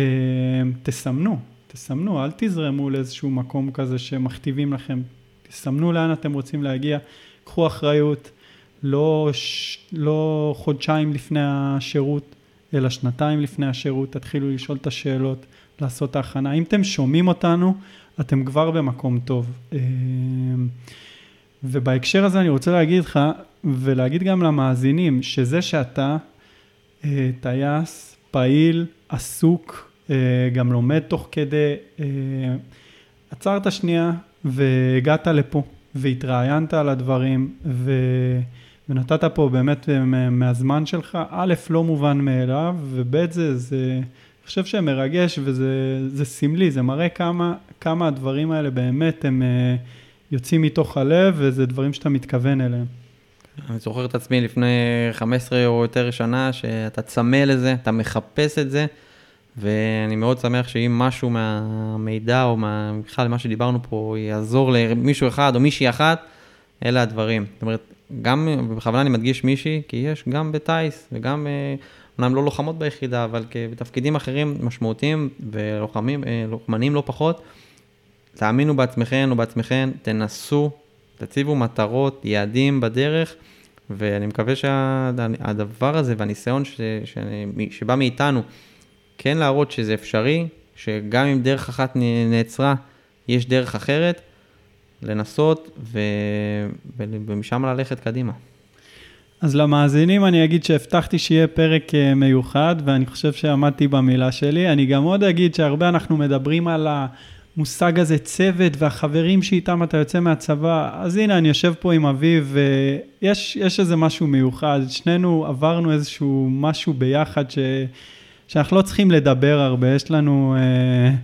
תסמנו, תסמנו, אל תזרמו לאיזשהו מקום כזה שמכתיבים לכם. תסמנו לאן אתם רוצים להגיע, קחו אחריות. לא, ש... לא חודשיים לפני השירות, אלא שנתיים לפני השירות, תתחילו לשאול את השאלות, לעשות את ההכנה. אם אתם שומעים אותנו, אתם כבר במקום טוב. אמ, ובהקשר הזה אני רוצה להגיד לך, ולהגיד גם למאזינים, שזה שאתה אה, טייס, פעיל, עסוק, אה, גם לומד תוך כדי. אה, עצרת שנייה והגעת לפה והתראיינת על הדברים ו... ונתת פה באמת מהזמן שלך, א', לא מובן מאליו, וב', זה, זה, אני חושב שמרגש וזה סמלי, זה מראה כמה, כמה הדברים האלה באמת הם יוצאים מתוך הלב וזה דברים שאתה מתכוון אליהם. אני זוכר את עצמי לפני 15 או יותר שנה, שאתה צמא לזה, אתה מחפש את זה, ואני מאוד שמח שאם משהו מהמידע או בכלל מה שדיברנו פה יעזור למישהו אחד או מישהי אחת, אלה הדברים. זאת אומרת, גם, בכוונה אני מדגיש מישהי, כי יש גם בטיס וגם, אה, אומנם לא לוחמות ביחידה, אבל בתפקידים אחרים משמעותיים ולוחמנים לא פחות, תאמינו בעצמכם או בעצמכם, תנסו תציבו מטרות, יעדים בדרך, ואני מקווה שהדבר הזה והניסיון ש, ש, שבא מאיתנו, כן להראות שזה אפשרי, שגם אם דרך אחת נעצרה, יש דרך אחרת, לנסות ו... ומשם ללכת קדימה. אז למאזינים אני אגיד שהבטחתי שיהיה פרק אה, מיוחד, ואני חושב שעמדתי במילה שלי. אני גם עוד אגיד שהרבה אנחנו מדברים על. המושג הזה צוות והחברים שאיתם אתה יוצא מהצבא, אז הנה אני יושב פה עם אביב ויש איזה משהו מיוחד, שנינו עברנו איזשהו משהו ביחד ש, שאנחנו לא צריכים לדבר הרבה, יש לנו אה, אה,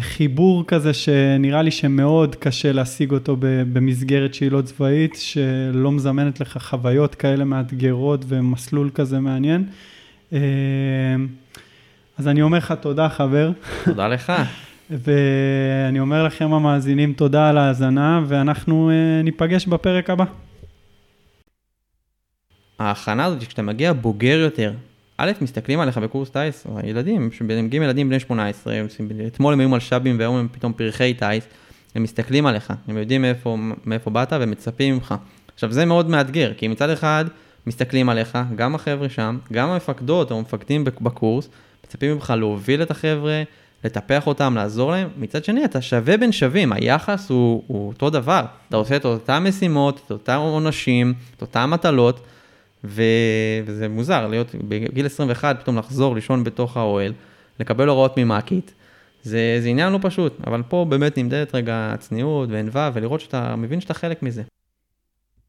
חיבור כזה שנראה לי שמאוד קשה להשיג אותו במסגרת שהיא לא צבאית, שלא מזמנת לך חוויות כאלה מאתגרות ומסלול כזה מעניין. אה, אז אני אומר לך תודה חבר. תודה לך. ואני אומר לכם המאזינים תודה על ההאזנה, ואנחנו uh, ניפגש בפרק הבא. ההכנה הזאת, כשאתה מגיע בוגר יותר, א', מסתכלים עליך בקורס טיס, או הילדים, שמגיעים ילדים בני 18, אתמול הם היו מלש"בים והיום הם פתאום פרחי טיס, הם מסתכלים עליך, הם יודעים מאיפה, מאיפה באת ומצפים ממך. עכשיו זה מאוד מאתגר, כי מצד אחד מסתכלים עליך, גם החבר'ה שם, גם המפקדות או המפקדים בקורס, מצפים ממך להוביל את החבר'ה, לטפח אותם, לעזור להם, מצד שני אתה שווה בין שווים, היחס הוא, הוא אותו דבר, אתה עושה את אותן משימות, את אותם עונשים, את אותן מטלות, ו... וזה מוזר להיות בגיל 21 פתאום לחזור לישון בתוך האוהל, לקבל הוראות ממ"כית, זה, זה עניין לא פשוט, אבל פה באמת נמדדת רגע הצניעות וענווה ולראות שאתה מבין שאתה חלק מזה.